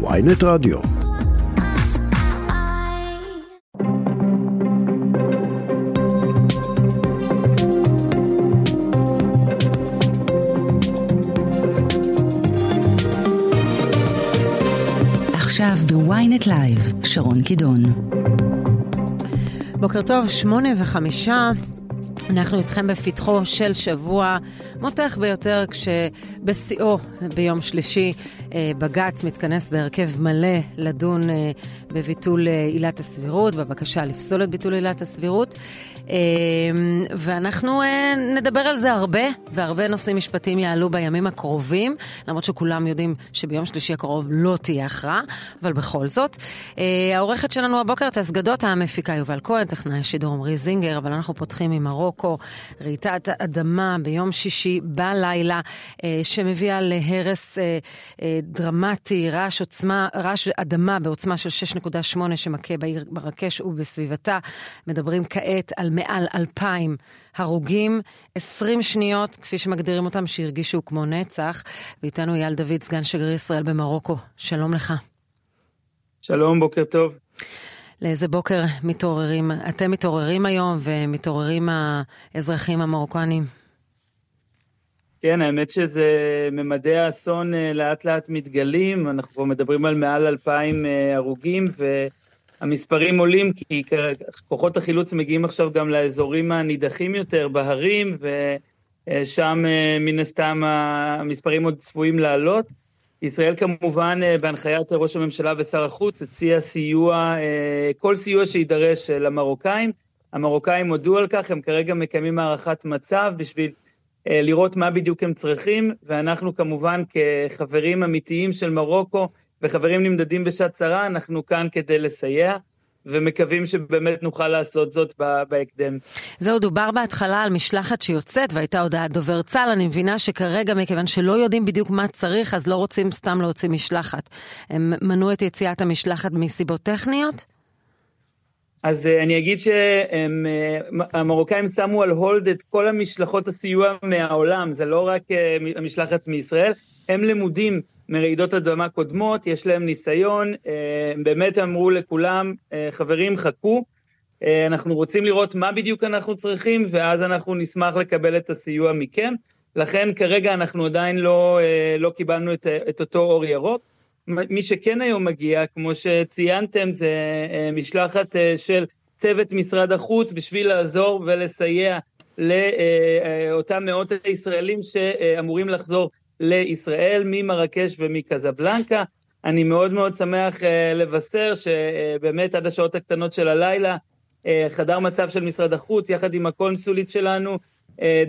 ויינט רדיו. עכשיו בוויינט לייב, שרון קידון. בוקר טוב, שמונה וחמישה. אנחנו איתכם בפתחו של שבוע מותח ביותר כשבשיאו ביום שלישי אה, בג"ץ מתכנס בהרכב מלא לדון אה, בביטול אה, עילת הסבירות, בבקשה לפסול את ביטול עילת הסבירות. ואנחנו נדבר על זה הרבה, והרבה נושאים משפטיים יעלו בימים הקרובים, למרות שכולם יודעים שביום שלישי הקרוב לא תהיה הכרעה, אבל בכל זאת. העורכת שלנו הבוקר, טס גדות, המפיקה יובל כהן, טכנאי השידור עמרי זינגר, אבל אנחנו פותחים עם מרוקו, רעיטת אדמה ביום שישי בלילה, שמביאה להרס דרמטי, רעש עוצמה, רעש אדמה בעוצמה של 6.8 שמכה בעיר מרקש ובסביבתה. מדברים כעת על מעל 2,000 הרוגים, 20 שניות, כפי שמגדירים אותם, שהרגישו כמו נצח. ואיתנו אייל דוד, סגן שגריר ישראל במרוקו. שלום לך. שלום, בוקר טוב. לאיזה בוקר מתעוררים, אתם מתעוררים היום ומתעוררים האזרחים המרוקנים? כן, האמת שזה ממדי האסון אה, לאט לאט מתגלים, אנחנו כבר מדברים על מעל אלפיים אה, הרוגים, והמספרים עולים כי כוחות החילוץ מגיעים עכשיו גם לאזורים הנידחים יותר, בהרים, ושם אה, מן הסתם המספרים עוד צפויים לעלות. ישראל כמובן, בהנחיית ראש הממשלה ושר החוץ, הציע סיוע, כל סיוע שיידרש למרוקאים. המרוקאים הודו על כך, הם כרגע מקיימים הערכת מצב בשביל אה, לראות מה בדיוק הם צריכים, ואנחנו כמובן כחברים אמיתיים של מרוקו וחברים נמדדים בשעת צרה, אנחנו כאן כדי לסייע. ומקווים שבאמת נוכל לעשות זאת בהקדם. זהו, דובר בהתחלה על משלחת שיוצאת והייתה הודעת דובר צה"ל, אני מבינה שכרגע מכיוון שלא יודעים בדיוק מה צריך, אז לא רוצים סתם להוציא משלחת. הם מנעו את יציאת המשלחת מסיבות טכניות? אז uh, אני אגיד שהמרוקאים uh, שמו על הולד את כל המשלחות הסיוע מהעולם, זה לא רק uh, המשלחת מישראל, הם למודים מרעידות אדמה קודמות, יש להם ניסיון, uh, הם באמת אמרו לכולם, uh, חברים, חכו, uh, אנחנו רוצים לראות מה בדיוק אנחנו צריכים, ואז אנחנו נשמח לקבל את הסיוע מכם. לכן כרגע אנחנו עדיין לא, לא קיבלנו את, את אותו אור ירוק. מי שכן היום מגיע, כמו שציינתם, זה אה, משלחת אה, של צוות משרד החוץ בשביל לעזור ולסייע לאותם מאות הישראלים שאמורים לחזור לישראל ממרקש ומקזבלנקה. אני מאוד מאוד שמח אה, לבשר שבאמת עד השעות הקטנות של הלילה, חדר מצב של משרד החוץ, יחד עם הקונסולית שלנו,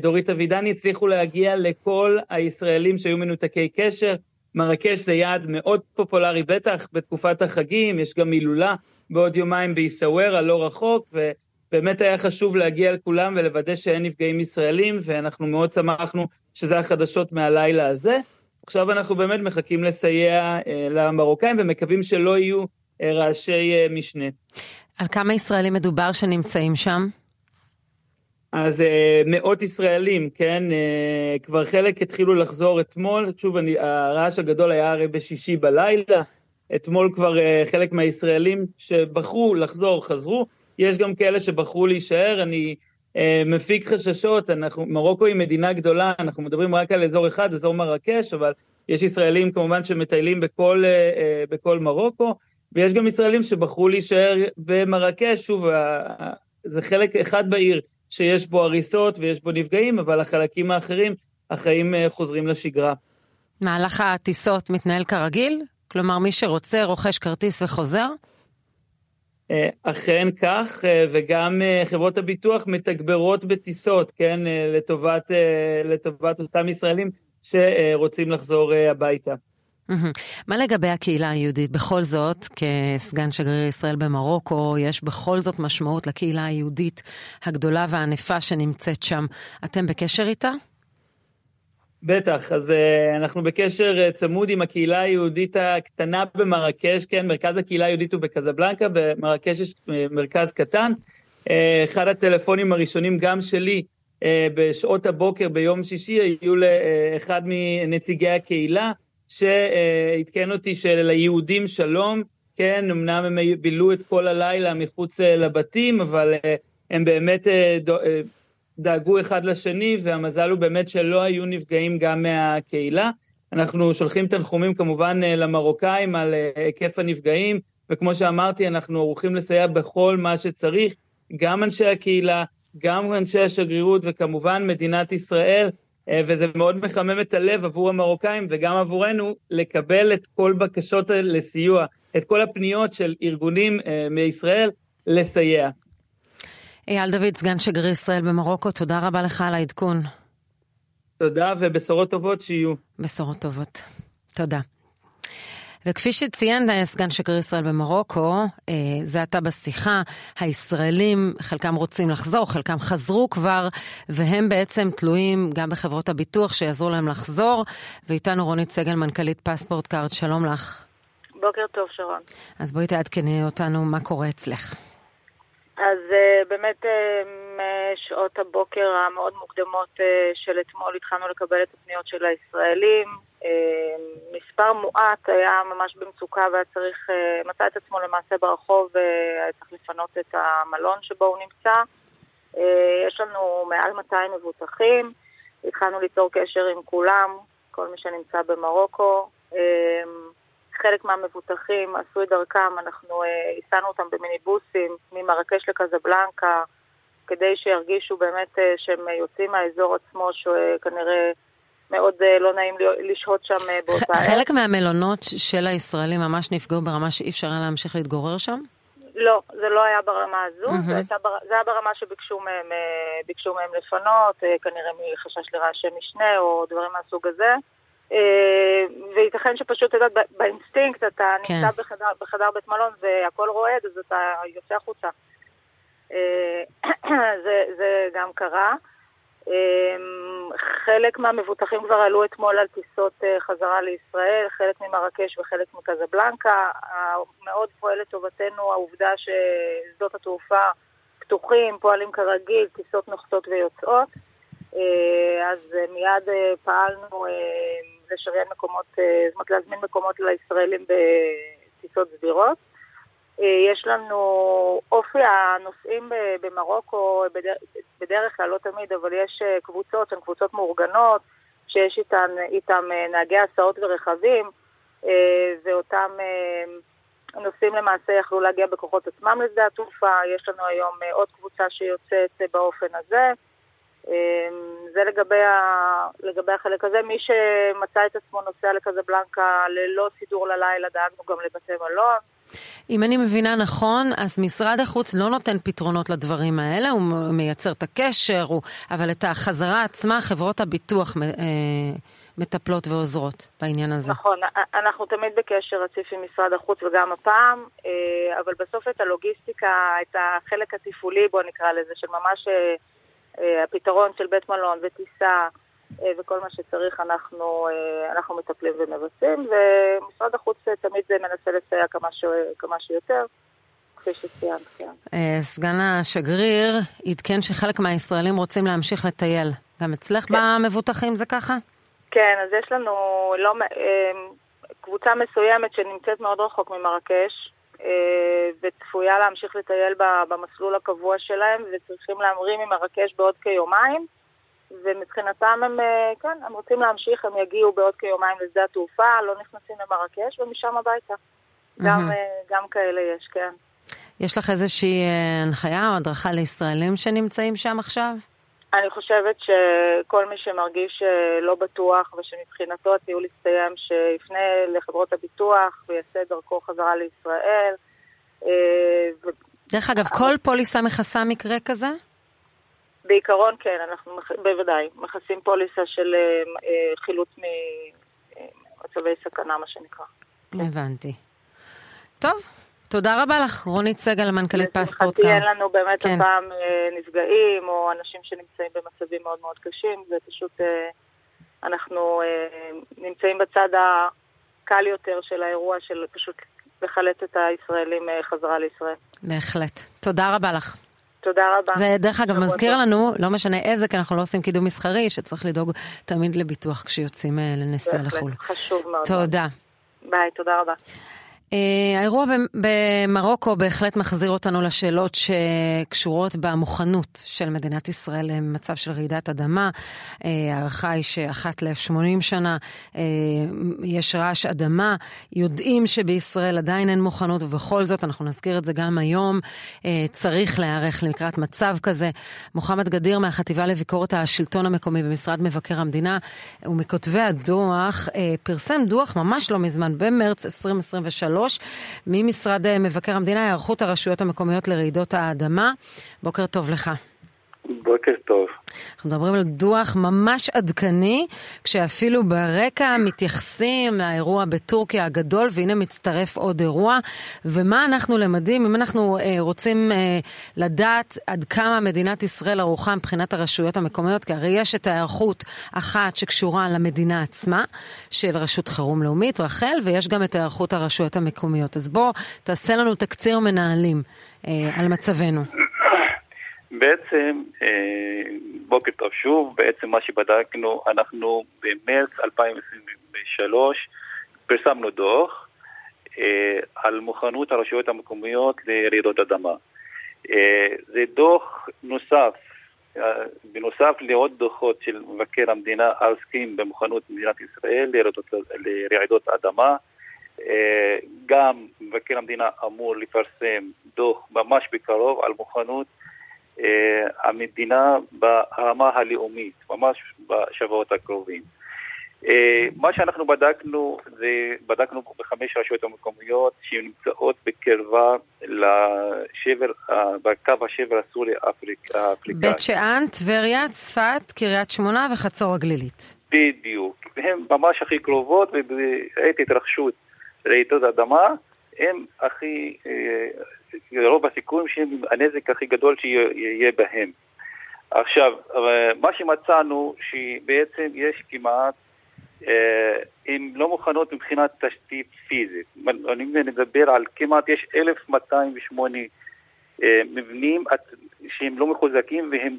דורית אבידני, הצליחו להגיע לכל הישראלים שהיו מנותקי קשר. מרקש זה יעד מאוד פופולרי, בטח בתקופת החגים, יש גם הילולה בעוד יומיים בעיסאווירה, לא רחוק, ובאמת היה חשוב להגיע לכולם ולוודא שאין נפגעים ישראלים, ואנחנו מאוד שמחנו שזה החדשות מהלילה הזה. עכשיו אנחנו באמת מחכים לסייע אה, למרוקאים ומקווים שלא יהיו אה, רעשי אה, משנה. על כמה ישראלים מדובר שנמצאים שם? אז uh, מאות ישראלים, כן, uh, כבר חלק התחילו לחזור אתמול, שוב, אני, הרעש הגדול היה הרי בשישי בלילה, אתמול כבר uh, חלק מהישראלים שבחרו לחזור, חזרו, יש גם כאלה שבחרו להישאר, אני מפיק חששות, אנחנו, מרוקו היא מדינה גדולה, אנחנו מדברים רק על אזור אחד, אזור מרקש, אבל יש ישראלים כמובן שמטיילים בכל, uh, uh, בכל מרוקו, ויש גם ישראלים שבחרו להישאר במרקש, שוב, זה חלק אחד בעיר. שיש בו הריסות ויש בו נפגעים, אבל החלקים האחרים, החיים אה, חוזרים לשגרה. מהלך הטיסות מתנהל כרגיל? כלומר, מי שרוצה רוכש כרטיס וחוזר? אה, אכן כך, אה, וגם חברות הביטוח מתגברות בטיסות, כן, לטובת, לטובת אותם ישראלים שרוצים לחזור הביתה. מה לגבי הקהילה היהודית? בכל זאת, כסגן שגריר ישראל במרוקו, יש בכל זאת משמעות לקהילה היהודית הגדולה והענפה שנמצאת שם. אתם בקשר איתה? בטח, אז uh, אנחנו בקשר uh, צמוד עם הקהילה היהודית הקטנה במרקש, כן, מרכז הקהילה היהודית הוא בקזבלנקה, במרקש יש uh, מרכז קטן. אחד הטלפונים הראשונים, גם שלי, בשעות הבוקר ביום שישי, היו לאחד מנציגי הקהילה, שעדכן אותי שליהודים שלום, כן, אמנם הם בילו את כל הלילה מחוץ לבתים, אבל הם באמת דאגו אחד לשני, והמזל הוא באמת שלא היו נפגעים גם מהקהילה. אנחנו שולחים תנחומים כמובן למרוקאים על היקף הנפגעים, וכמו שאמרתי, אנחנו ערוכים לסייע בכל מה שצריך, גם אנשי הקהילה, גם אנשי השגרירות וכמובן מדינת ישראל, אה, וזה מאוד מחמם את הלב עבור המרוקאים וגם עבורנו לקבל את כל בקשות לסיוע, את כל הפניות של ארגונים אה, מישראל לסייע. אייל דוד, סגן שגריר ישראל במרוקו, תודה רבה לך על העדכון. תודה ובשורות טובות שיהיו. בשורות טובות. תודה. וכפי שציין אה, סגן שגריר ישראל במרוקו, אה, זה עתה בשיחה, הישראלים, חלקם רוצים לחזור, חלקם חזרו כבר, והם בעצם תלויים גם בחברות הביטוח שיעזרו להם לחזור. ואיתנו רונית סגל, מנכ"לית פספורט קארד, שלום לך. בוקר טוב, שרון. אז בואי תעדכני אותנו מה קורה אצלך. אז אה, באמת משעות הבוקר המאוד מוקדמות של אתמול התחלנו לקבל את הפניות של הישראלים. מספר מועט היה ממש במצוקה והיה צריך, אה, מצא את עצמו למעשה ברחוב והיה אה, צריך לפנות את המלון שבו הוא נמצא. אה, יש לנו מעל 200 מבוטחים, התחלנו ליצור קשר עם כולם, כל מי שנמצא במרוקו. חלק מהמבוטחים עשו את דרכם, אנחנו הסענו אותם במיניבוסים ממרקש לקזבלנקה, כדי שירגישו באמת שהם יוצאים מהאזור עצמו, שכנראה מאוד אה, לא נעים לשהות שם אה, באותה עת. חלק מהמלונות של הישראלים ממש נפגעו ברמה שאי אפשר היה להמשיך להתגורר שם? לא, זה לא היה ברמה הזו, mm-hmm. זה, בר... זה היה ברמה שביקשו מהם, אה, מהם לפנות, כנראה מחשש לרעשי משנה או דברים מהסוג הזה. וייתכן שפשוט, את יודעת, באינסטינקט אתה כן. נמצא בחדר, בחדר בית מלון והכל רועד, אז אתה יוצא החוצה. זה, זה גם קרה. אמ, חלק מהמבוטחים כבר עלו אתמול על טיסות אה, חזרה לישראל, חלק ממרקש וחלק מקזבלנקה. מאוד פועל לטובתנו העובדה ששדות התעופה פתוחים, פועלים כרגיל, טיסות נוחתות ויוצאות. אה, אז אה, מיד פעלנו לשריין מקומות, זאת אומרת להזמין מקומות לישראלים בטיסות סדירות. אה, יש לנו אופי הנוסעים במרוקו, בדרך כלל, לא תמיד, אבל יש אה, קבוצות שהן קבוצות מאורגנות, שיש איתן, איתן אה, נהגי הסעות ורכבים, ואותם נוסעים למעשה יכלו להגיע בכוחות עצמם לשדה התעופה. יש לנו היום עוד קבוצה שיוצאת באופן הזה. זה לגבי, ה... לגבי החלק הזה. מי שמצא את עצמו נוסע לקזבלנקה ללא סידור ללילה, דאגנו גם לבתי מלון. אם אני מבינה נכון, אז משרד החוץ לא נותן פתרונות לדברים האלה, הוא מייצר את הקשר, הוא... אבל את החזרה עצמה, חברות הביטוח אה, מטפלות ועוזרות בעניין הזה. נכון, אנחנו תמיד בקשר רציף עם משרד החוץ וגם הפעם, אה, אבל בסוף את הלוגיסטיקה, את החלק התפעולי, בוא נקרא לזה, של ממש אה, הפתרון של בית מלון וטיסה, אה, וכל מה שצריך אנחנו, אה, אנחנו מטפלים ומבצעים, ומשרד החוץ תמיד מנסה לסייע כמה, ש... כמה שיותר. כפי שציינת, כן. אה, סגן השגריר עדכן שחלק מהישראלים רוצים להמשיך לטייל. גם אצלך כן. במבוטחים זה ככה? כן, אז יש לנו לא, קבוצה מסוימת שנמצאת מאוד רחוק ממרקש, וצפויה להמשיך לטייל במסלול הקבוע שלהם, וצריכים להמריא ממרקש בעוד כיומיים. ומבחינתם הם, אה, כן, הם רוצים להמשיך, הם יגיעו בעוד כיומיים לשדה התעופה, לא נכנסים למרקש ומשם הביתה. Mm-hmm. גם, אה, גם כאלה יש, כן. יש לך איזושהי אה, הנחיה או הדרכה לישראלים שנמצאים שם עכשיו? אני חושבת שכל מי שמרגיש לא בטוח ושמבחינתו הטיול יסתיים, שיפנה לחברות הביטוח ויעשה דרכו חזרה לישראל. דרך אגב, כל פוליסה מכסה מקרה כזה? בעיקרון כן, אנחנו בוודאי מכסים פוליסה של אה, אה, חילוץ ממצבי סכנה, מה שנקרא. הבנתי. טוב, תודה רבה לך, רונית סגל, מנכ"לית פספורט. לשמחתי אין לנו באמת כן. הפעם אה, נפגעים או אנשים שנמצאים במצבים מאוד מאוד קשים, זה פשוט, אנחנו נמצאים בצד הקל יותר של האירוע של פשוט לחלץ את הישראלים חזרה לישראל. בהחלט. תודה רבה לך. תודה רבה. זה דרך אגב מזכיר טוב. לנו, לא משנה איזה, כי אנחנו לא עושים קידום מסחרי, שצריך לדאוג תמיד לביטוח כשיוצאים אה, לנסיעה לחו"ל. חשוב מאוד. תודה. ביי, תודה רבה. אה, האירוע במרוקו בהחלט מחזיר אותנו לשאלות שקשורות במוכנות של מדינת ישראל למצב של רעידת אדמה. אה, ההערכה היא שאחת ל-80 שנה אה, יש רעש אדמה. יודעים שבישראל עדיין אין מוכנות, ובכל זאת, אנחנו נזכיר את זה גם היום, צריך להיערך לקראת מצב כזה. מוחמד גדיר מהחטיבה לביקורת השלטון המקומי במשרד מבקר המדינה, ומכותבי הדוח, פרסם דוח ממש לא מזמן, במרץ 2023, ממשרד אה, מבקר המדינה, היערכות הרשויות המקומיות לרעידות האדמה. בוקר טוב לך. בוקר טוב. אנחנו מדברים על דוח ממש עדכני, כשאפילו ברקע מתייחסים לאירוע בטורקיה הגדול, והנה מצטרף עוד אירוע. ומה אנחנו למדים, אם אנחנו אה, רוצים אה, לדעת עד כמה מדינת ישראל ערוכה מבחינת הרשויות המקומיות, כי הרי יש את ההיערכות אחת שקשורה למדינה עצמה, של רשות חירום לאומית, רח"ל, ויש גם את היערכות הרשויות המקומיות. אז בוא, תעשה לנו תקציר מנהלים אה, על מצבנו. בעצם, אה, בוקר טוב שוב, בעצם מה שבדקנו, אנחנו במרץ 2023 פרסמנו דוח אה, על מוכנות הרשויות המקומיות לרעידות אדמה. אה, זה דוח נוסף, בנוסף לעוד דוחות של מבקר המדינה העוסקים במוכנות מדינת ישראל לרעידות, אדמה. גם מבקר המדינה אמור לפרסם דוח ממש בקרוב על מוכנות המדינה ברמה הלאומית, ממש בשבועות הקרובים. Uh, מה שאנחנו בדקנו, זה בדקנו בחמש רשויות המקומיות שנמצאות בקרבה לשבר, uh, בקו השבר הסורי האפריקאי. בית שאן, טבריה, צפת, קריית שמונה וחצור הגלילית. בדיוק. הן ממש הכי קרובות ובעת התרחשות רעידות אדמה, הם הכי, רוב הסיכויים שהם הנזק הכי גדול שיהיה בהם. עכשיו, מה שמצאנו, שבעצם יש כמעט, הן לא מוכנות מבחינת תשתית פיזית. אני מדבר על כמעט, יש 1,208 מבנים שהם לא מחוזקים והם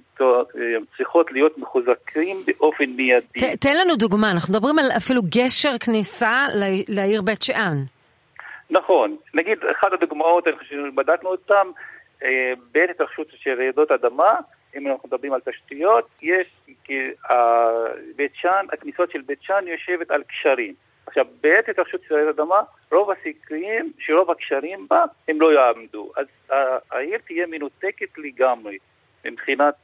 צריכות להיות מחוזקים באופן מיידי. תן לנו דוגמה, אנחנו מדברים על אפילו גשר כניסה לעיר בית שאן. נכון, נגיד אחת הדוגמאות שבדקנו אותן, בעת התרחשות של רעידות אדמה, אם אנחנו מדברים על תשתיות, יש בית שאן, הכניסות של בית שאן יושבת על קשרים. עכשיו, בעת התרחשות של רעידות אדמה, רוב הסיכויים שרוב הקשרים בה הם לא יעמדו. אז העיר תהיה מנותקת לגמרי מבחינת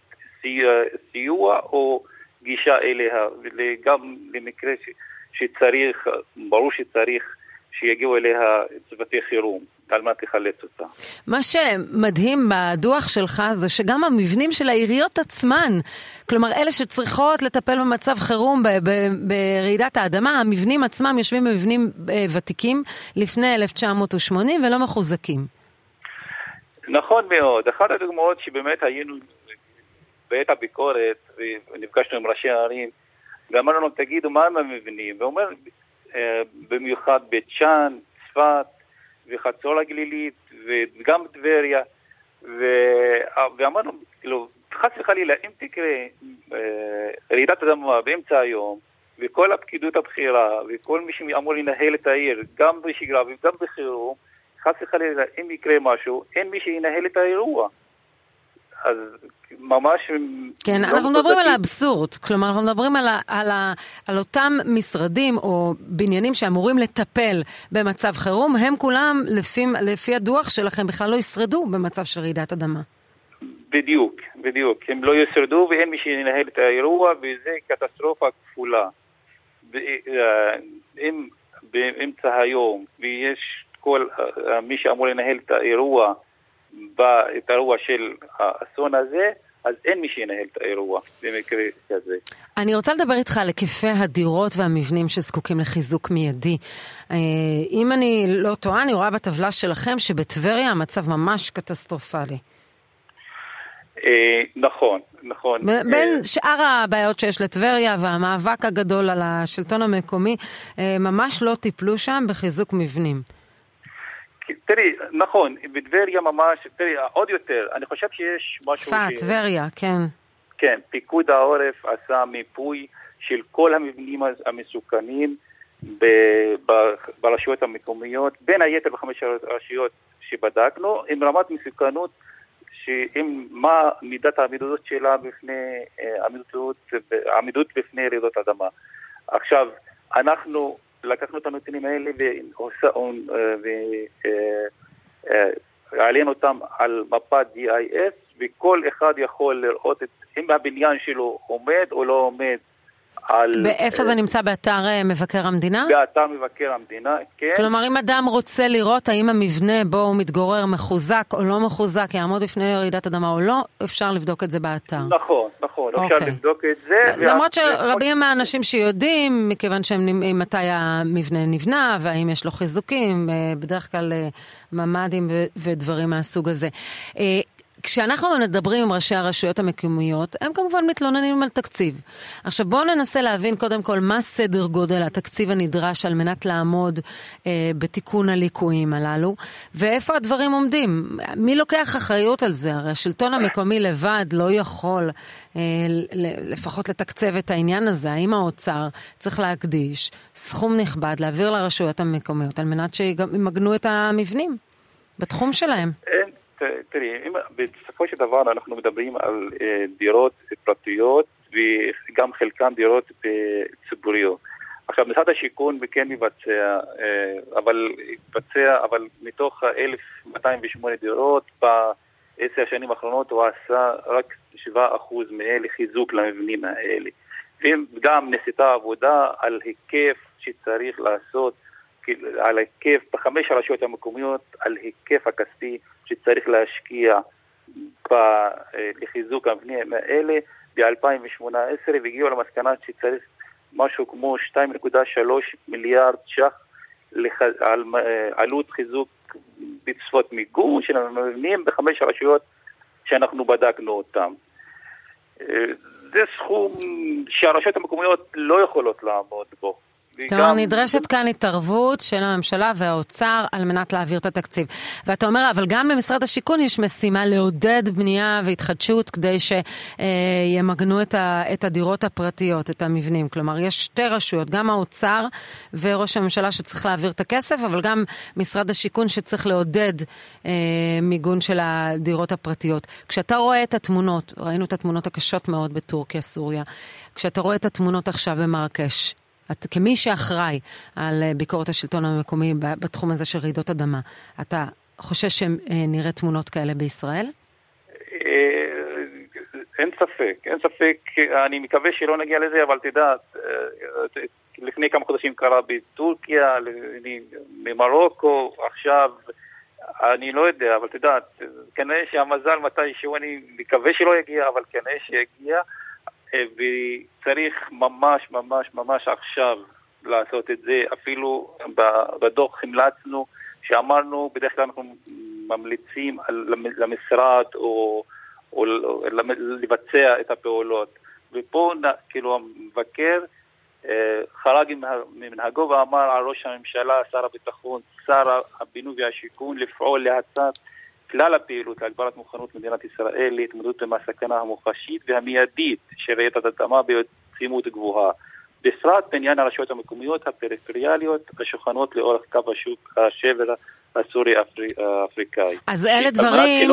סיוע, סיוע או גישה אליה, וגם למקרה ש, שצריך, ברור שצריך שיגיעו אליה צוותי חירום. על מנת לחלץ אותה. מה שמדהים בדוח שלך זה שגם המבנים של העיריות עצמן, כלומר אלה שצריכות לטפל במצב חירום ברעידת האדמה, המבנים עצמם יושבים במבנים ותיקים לפני 1980 ולא מחוזקים. נכון מאוד. אחת הדוגמאות שבאמת היינו בעת הביקורת, ונפגשנו עם ראשי הערים, ואמרנו תגידו, מה הם המבנים? ואומר, במיוחד בית שאן, צפת, וחצור הגלילית, וגם טבריה, ו... ואמרנו, כאילו, חס וחלילה, אם תקרה אה, רעידת אדמה באמצע היום, וכל הפקידות הבכירה, וכל מי שאמור לנהל את העיר, גם בשגרה וגם בחירום, חס וחלילה, אם יקרה משהו, אין מי שינהל את האירוע. אז ממש... כן, לא אנחנו מדברים על האבסורד, כלומר אנחנו מדברים על, ה, על, ה, על אותם משרדים או בניינים שאמורים לטפל במצב חירום, הם כולם לפי, לפי הדוח שלכם בכלל לא ישרדו במצב של רעידת אדמה. בדיוק, בדיוק, הם לא ישרדו ואין מי שינהל את האירוע וזה קטסטרופה כפולה. אם באמצע היום ויש כל מי שאמור לנהל את האירוע את האירוע של האסון הזה, אז אין מי שינהל את האירוע במקרה כזה. אני רוצה לדבר איתך על היקפי הדירות והמבנים שזקוקים לחיזוק מיידי. אם אני לא טועה, אני רואה בטבלה שלכם שבטבריה המצב ממש קטסטרופלי. נכון, נכון. בין שאר הבעיות שיש לטבריה והמאבק הגדול על השלטון המקומי, ממש לא טיפלו שם בחיזוק מבנים. תראי, נכון, בטבריה ממש, תראי, עוד יותר, אני חושב שיש משהו... צפת, טבריה, ש... כן. כן, פיקוד העורף עשה מיפוי של כל המבנים המסוכנים ב, ב, ברשויות המקומיות, בין היתר בחמש הרשויות שבדקנו, עם רמת מסוכנות, שעם מה מידת העמידות שלה בפני, אה, עמידות, עמידות בפני רעידות אדמה. עכשיו, אנחנו לקחנו את הנתונים האלה והעלינו אותם על מפת DIS, וכל אחד יכול לראות את, אם הבניין שלו עומד או לא עומד על... באיפה זה נמצא? באתר אה, מבקר המדינה? באתר מבקר המדינה, כן. כלומר, אם אדם רוצה לראות האם המבנה בו הוא מתגורר מחוזק או לא מחוזק, יעמוד בפני רעידת אדמה או לא, אפשר לבדוק את זה באתר. נכון, נכון, אפשר אוקיי. לבדוק את זה. למרות שרבים מהאנשים שיודעים, מכיוון שהם מתי המבנה נבנה והאם יש לו חיזוקים, אה, בדרך כלל אה, ממ"דים ודברים מהסוג הזה. כשאנחנו מדברים עם ראשי הרשויות המקומיות, הם כמובן מתלוננים על תקציב. עכשיו בואו ננסה להבין קודם כל מה סדר גודל התקציב הנדרש על מנת לעמוד אה, בתיקון הליקויים הללו, ואיפה הדברים עומדים. מי לוקח אחריות על זה? הרי השלטון המקומי לבד לא יכול אה, לפחות לתקצב את העניין הזה. האם האוצר צריך להקדיש סכום נכבד להעביר לרשויות המקומיות על מנת שימגנו את המבנים בתחום שלהם? אין. תראי, בסופו של דבר אנחנו מדברים על אה, דירות פרטיות וגם חלקן דירות אה, ציבוריות. עכשיו, משרד השיכון כן מבצע, אה, אבל מבצע, אבל מתוך 1,208 דירות בעשר השנים האחרונות הוא עשה רק 7% מאלה חיזוק למבנים האלה. וגם נעשתה עבודה על היקף שצריך לעשות על היקף, בחמש הרשויות המקומיות, על היקף הכספי שצריך להשקיע לחיזוק המבנים האלה ב-2018 והגיעו למסקנה שצריך משהו כמו 2.3 מיליארד ש"ח על עלות חיזוק בצפות מיגון של המבנים בחמש הרשויות שאנחנו בדקנו אותם. זה סכום שהרשויות המקומיות לא יכולות לעמוד בו. כלומר, נדרשת כאן התערבות של הממשלה והאוצר על מנת להעביר את התקציב. ואתה אומר, אבל גם במשרד השיכון יש משימה לעודד בנייה והתחדשות כדי שימגנו את, את הדירות הפרטיות, את המבנים. כלומר, יש שתי רשויות, גם האוצר וראש הממשלה שצריך להעביר את הכסף, אבל גם משרד השיכון שצריך לעודד אה, מיגון של הדירות הפרטיות. כשאתה רואה את התמונות, ראינו את התמונות הקשות מאוד בטורקיה, סוריה, כשאתה רואה את התמונות עכשיו במרקש, את, כמי שאחראי על אה, ביקורת השלטון המקומי בתחום הזה של רעידות אדמה, אתה חושש שנראה תמונות כאלה בישראל? אה, אין ספק, אין ספק, אני מקווה שלא נגיע לזה, אבל תדעת, אה, לפני כמה חודשים קרה בטורקיה, ממרוקו, עכשיו, אני לא יודע, אבל תדעת, כנראה שהמזל מתישהו, אני מקווה שלא יגיע, אבל כנראה שיגיע. אה, וצריך ממש ממש ממש עכשיו לעשות את זה. אפילו בדוח המלצנו, שאמרנו, בדרך כלל אנחנו ממליצים למשרד או, או לבצע את הפעולות. ופה כאילו המבקר אה, חרג ממנהגו ואמר על ראש הממשלה, שר הביטחון, שר הבינוי והשיכון לפעול להצעת כלל הפעילות להגברת מוכנות מדינת ישראל להתמודדות עם הסכנה המוחשית והמיידית של רעידת אדמה בעצימות גבוהה. בפרט בעניין הרשויות המקומיות הפריפריאליות השוכנות לאורך קו השוק השבר הסורי-אפריקאי. אז אלה דברים...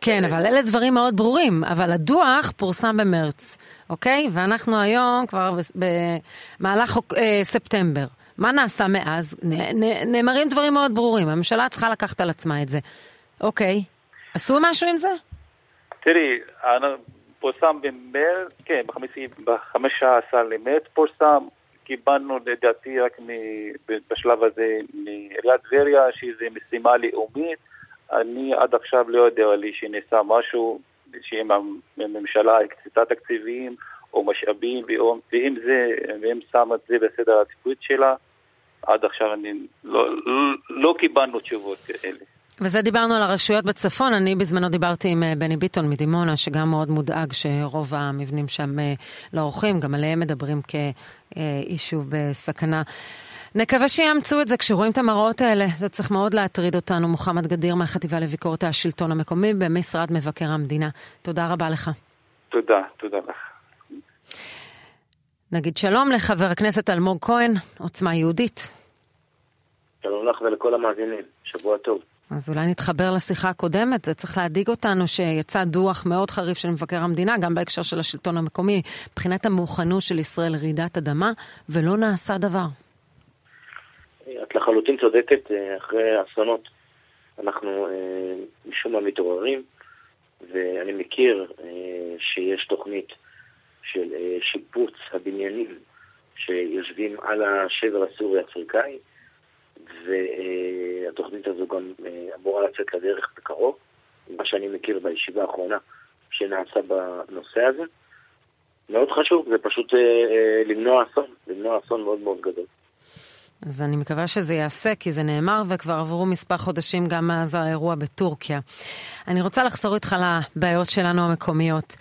כן, אבל אלה דברים מאוד ברורים, אבל הדוח פורסם במרץ, אוקיי? ואנחנו היום כבר במהלך אה, ספטמבר. מה נעשה מאז? נאמרים דברים מאוד ברורים, הממשלה צריכה לקחת על עצמה את זה. אוקיי. עשו משהו עם זה? תראי, פורסם במרץ, כן, ב-15 למרץ פורסם, קיבלנו לדעתי רק בשלב הזה מעיריית טבריה, שזו משימה לאומית. אני עד עכשיו לא יודע לי שנעשה משהו, שאם הממשלה הקצתה תקציבים או משאבים, ואם זה, ואם שמה את זה בסדר העדיפות שלה, עד עכשיו אני לא, לא, לא קיבלנו תשובות כאלה. וזה דיברנו על הרשויות בצפון, אני בזמנו דיברתי עם אה, בני ביטון מדימונה, שגם מאוד מודאג שרוב המבנים שם אה, לא עורכים, גם עליהם מדברים כאישוב בסכנה. נקווה שיאמצו את זה כשרואים את המראות האלה. זה צריך מאוד להטריד אותנו. מוחמד גדיר מהחטיבה לביקורת השלטון המקומי במשרד מבקר המדינה. תודה רבה לך. תודה, תודה לך. נגיד שלום לחבר הכנסת אלמוג כהן, עוצמה יהודית. שלום לך ולכל המאזינים, שבוע טוב. אז אולי נתחבר לשיחה הקודמת, זה צריך להדאיג אותנו שיצא דוח מאוד חריף של מבקר המדינה, גם בהקשר של השלטון המקומי, מבחינת המוכנות של ישראל לרעידת אדמה, ולא נעשה דבר. את לחלוטין צודקת, אה, אחרי אסונות אנחנו אה, משום מה מתעוררים, ואני מכיר אה, שיש תוכנית של שיפוץ הבניינים שיושבים על השבר הסורי-אפריקאי, והתוכנית הזו גם אמורה לצאת לדרך בקרוב, מה שאני מכיר בישיבה האחרונה שנעשה בנושא הזה. מאוד חשוב, זה פשוט למנוע אסון, למנוע אסון מאוד מאוד גדול. אז אני מקווה שזה ייעשה, כי זה נאמר וכבר עברו מספר חודשים גם מאז האירוע בטורקיה. אני רוצה לחזור איתך לבעיות שלנו המקומיות.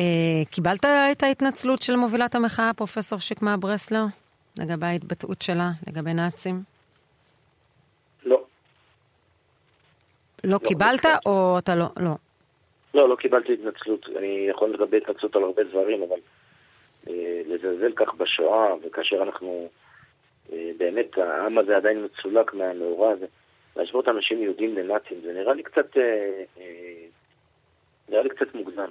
אה, קיבלת את ההתנצלות של מובילת המחאה, פרופסור שקמה ברסלר, לגבי ההתבטאות שלה, לגבי נאצים? לא. לא, לא קיבלת לא. או אתה לא? לא. לא, לא קיבלתי התנצלות. אני יכול לקבל התנצלות על הרבה דברים, אבל אה, לזלזל כך בשואה, וכאשר אנחנו... אה, באמת העם הזה עדיין מצולק מהמאורע הזה. להשוות אנשים יהודים לנאצים, זה נראה לי קצת, אה, אה, נראה לי קצת מוגזם.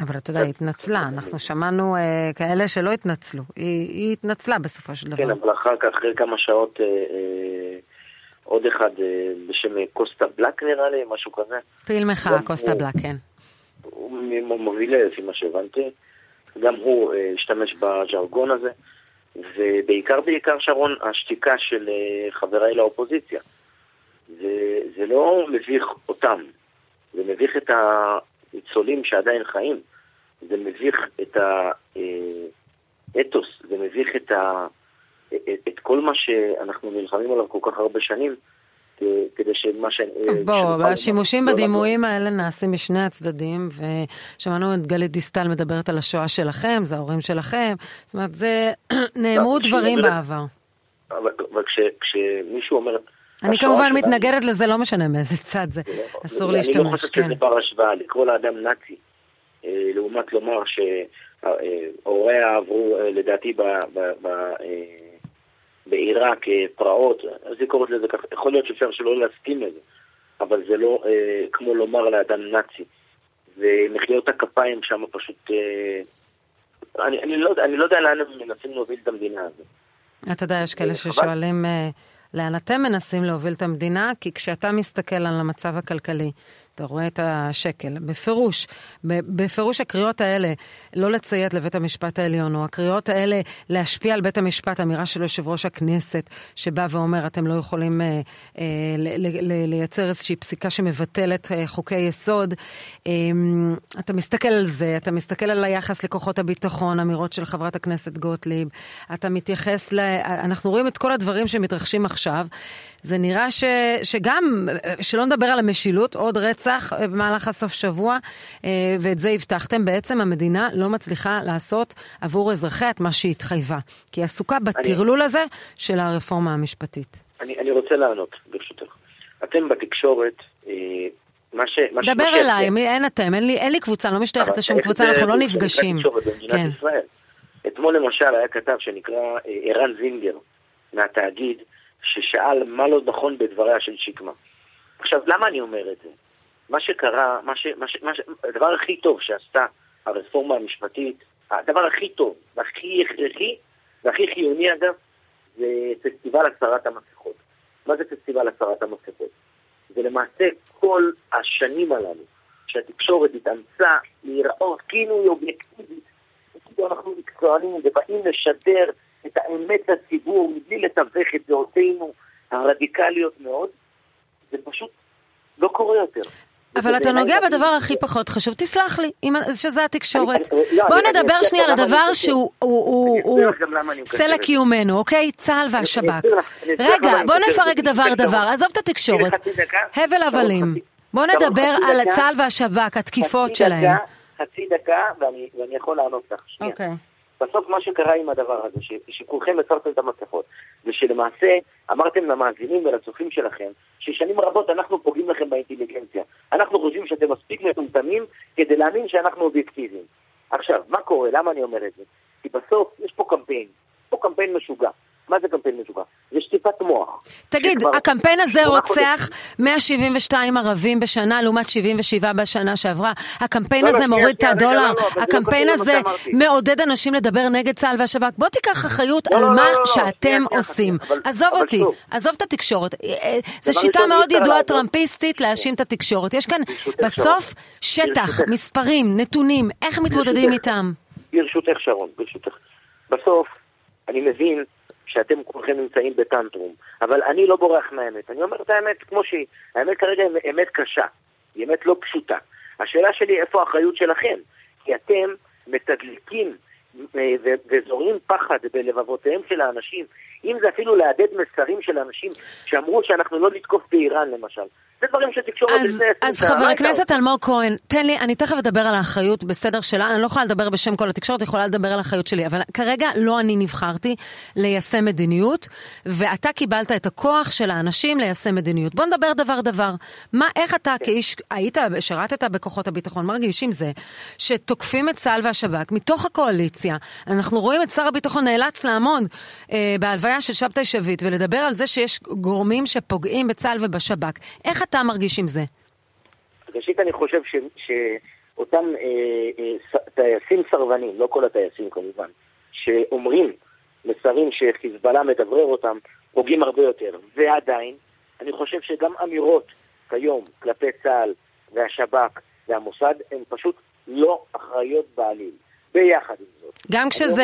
אבל אתה יודע, היא התנצלה, אנחנו שמענו אה, כאלה שלא התנצלו, היא, היא התנצלה בסופו של דבר. כן, אבל אחר כך, אחרי כמה שעות, אה, אה, עוד אחד אה, בשם קוסטה בלק נראה לי, משהו כזה. פעיל מחאה, קוסטה הוא, בלק, כן. הוא מוביל לפי מה שהבנתי, גם הוא אה, השתמש בז'רגון הזה. ובעיקר בעיקר שרון, השתיקה של אה, חבריי לאופוזיציה. זה, זה לא מביך אותם, זה מביך את הניצולים שעדיין חיים, זה מביך את האתוס, זה מביך את, ה, את, כל מה שאנחנו נלחמים עליו כל כך הרבה שנים, כדי שמה ש... בוא, השימושים בדימויים האלה נעשים משני הצדדים, ושמענו את גלית דיסטל מדברת על השואה שלכם, זה ההורים שלכם, זאת אומרת, זה נאמרו דברים בעבר. אבל כשמישהו אומר... אני כמובן מתנגדת לזה, לא משנה מאיזה צד זה, לא- אסור להשתמש. אני לא חושב שזה בר השוואה, לקרוא לאדם נאצי, אה, לעומת לומר שהוריה עברו, אה, לדעתי, בעיראק אה, פרעות, אז היא קוראת לזה ככה, יכול להיות שאפשר שלא להסכים לזה, אבל זה לא אה, כמו לומר לאדם נאצי. ומחיאות הכפיים שם פשוט... אה, אני, אני, לא, אני לא יודע לאן הם מנסים להוביל את המדינה הזאת. אתה יודע, יש כאלה אה, ששואלים אה, לאן אתם מנסים להוביל את המדינה, כי כשאתה מסתכל על המצב הכלכלי, אתה רואה את השקל. בפירוש, בפירוש הקריאות האלה, לא לציית לבית המשפט העליון, או הקריאות האלה להשפיע על בית המשפט, אמירה של יושב ראש הכנסת, שבא ואומר, אתם לא יכולים אה, אה, לייצר איזושהי פסיקה שמבטלת אה, חוקי יסוד. אה, אתה מסתכל על זה, אתה מסתכל על היחס לכוחות הביטחון, אמירות של חברת הכנסת גוטליב, אתה מתייחס ל... אנחנו רואים את כל הדברים שמתרחשים עכשיו. זה נראה ש, שגם, שלא נדבר על המשילות, עוד רצח במהלך הסוף שבוע, אה, ואת זה הבטחתם, בעצם המדינה לא מצליחה לעשות עבור אזרחיה את מה שהיא התחייבה. כי היא עסוקה בטרלול אני, הזה של הרפורמה המשפטית. אני, אני רוצה לענות, ברשותך. אתם בתקשורת, אה, מה ש... מה דבר ש, אליי, מי, אין אתם, אין לי, אין לי קבוצה, לא משתייכת לשום קבוצה, אנחנו לא נפגשים. כן. אתמול למשל היה כתב שנקרא אה, ערן זינגר מהתאגיד, ששאל מה לא נכון בדבריה של שקמה. עכשיו, למה אני אומר את זה? מה שקרה, מה ש, מה ש, מה ש, הדבר הכי טוב שעשתה הרפורמה המשפטית, הדבר הכי טוב והכי הכרחי והכי חיוני אגב, זה פסטיבל הסרת המסכות. מה זה פסטיבל הסרת המסכות? זה למעשה כל השנים הללו שהתקשורת התאמצה להיראות כאילו היא אובייקטיבית, כאילו אנחנו מקצוענים ובאים לשדר את האמת לציבור מבלי לתווך את דעותינו הרדיקליות מאוד, זה פשוט לא קורה יותר. אבל אתה נוגע בדבר הכי פחות חשוב, תסלח לי, שזה התקשורת. לא, בוא נדבר שנייה על הדבר שהוא סלע קיומנו, אוקיי? צה"ל והשב"כ. רגע, בוא נפרק דבר דבר, עזוב את התקשורת. הבל הבלים. בוא נדבר על צה"ל והשב"כ, התקיפות שלהם. חצי דקה, ואני יכול לענות לך. אוקיי. בסוף מה שקרה עם הדבר הזה, ש, שכולכם עצרתם את המסכות, זה שלמעשה אמרתם למאזינים ולצופים שלכם, ששנים רבות אנחנו פוגעים לכם באינטליגנציה. אנחנו חושבים שאתם מספיק מטומטמים כדי להאמין שאנחנו אובייקטיביים. עכשיו, מה קורה? למה אני אומר את זה? כי בסוף יש פה קמפיין, פה קמפיין משוגע. מה זה קמפיין משוגע? זה שטיפת מוח. תגיד, שכבר- הקמפיין הזה רוצח חודשים- 172 ערבים בשנה לעומת 77 בשנה שעברה. הקמפיין לא, לא, הזה שנייה, מוריד את הדולר. לא, לא, לא הקמפיין למה הזה. מעודד אנשים לדבר נגד צה"ל והשב"כ. בוא תיקח אחריות לא, על לא, לא, מה לא, לא, שאתם שנייה, עושים. אבל- עזוב אבל אותי, שוב. עזוב את התקשורת. אה, אה, זו שיטה מאוד ידועה. טראמפיסטית להאשים את התקשורת. יש כאן בסוף. שטח. מספרים, נתונים, איך מתמודדים. איתם. ברשותך שרון, ברשותך. בסוף, אני מבין שאתם כולכם נמצאים בטנטרום, אבל אני לא בורח מהאמת. אני אומר את האמת כמו שהיא. האמת כרגע היא אמת קשה, היא אמת לא פשוטה. השאלה שלי, איפה האחריות שלכם? כי אתם מתדלקים אה, ו- וזורים פחד בלבבותיהם של האנשים. אם זה אפילו להדהד מסרים של אנשים שאמרו שאנחנו לא נתקוף באיראן למשל. זה דברים שתקשורת אז, לפני אז חבר הכנסת אלמוג כהן, תן לי, אני תכף אדבר על האחריות בסדר שלה, אני לא יכולה לדבר בשם כל התקשורת, יכולה לדבר על האחריות שלי, אבל כרגע לא אני נבחרתי ליישם מדיניות, ואתה קיבלת את הכוח של האנשים ליישם מדיניות. בוא נדבר דבר דבר. מה, איך אתה כאיש, היית, שירתת בכוחות הביטחון, מרגיש עם זה, שתוקפים את צה"ל והשב"כ מתוך הקואליציה, אנחנו רואים את שר הביטחון נאלץ לעמוד אה, בהלוויה של שבתאי שביט ולדבר על זה שיש גורמים שפוגעים בצה"ל ובשב"כ. איך אתה מרגיש עם זה? ראשית, אני חושב ש, שאותם אה, אה, טייסים סרבנים, לא כל הטייסים כמובן, שאומרים מסרים שחיזבאללה מדברר אותם, פוגעים הרבה יותר. ועדיין, אני חושב שגם אמירות כיום כלפי צה"ל והשב"כ והמוסד הן פשוט לא אחראיות בעליל. ביחד עם זאת. גם כשזה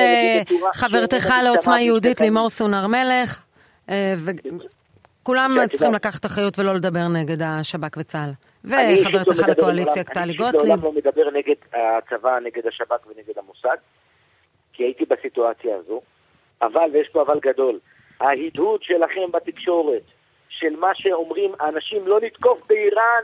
חברתך לעוצמה יהודית. לימור סון הר מלך, אה, וכולם שאת צריכים. לקחת אחריות ולא לדבר נגד השב"כ וצה"ל. אני לא וחברתך מדבר לקואליציה טלי אני אישית גוטליב. לעולם לא מדבר נגד הצבא, נגד השב"כ ונגד המוסד, כי הייתי בסיטואציה הזו, אבל, ויש פה אבל גדול, ההדהוד שלכם בתקשורת, של מה שאומרים האנשים לא לתקוף באיראן,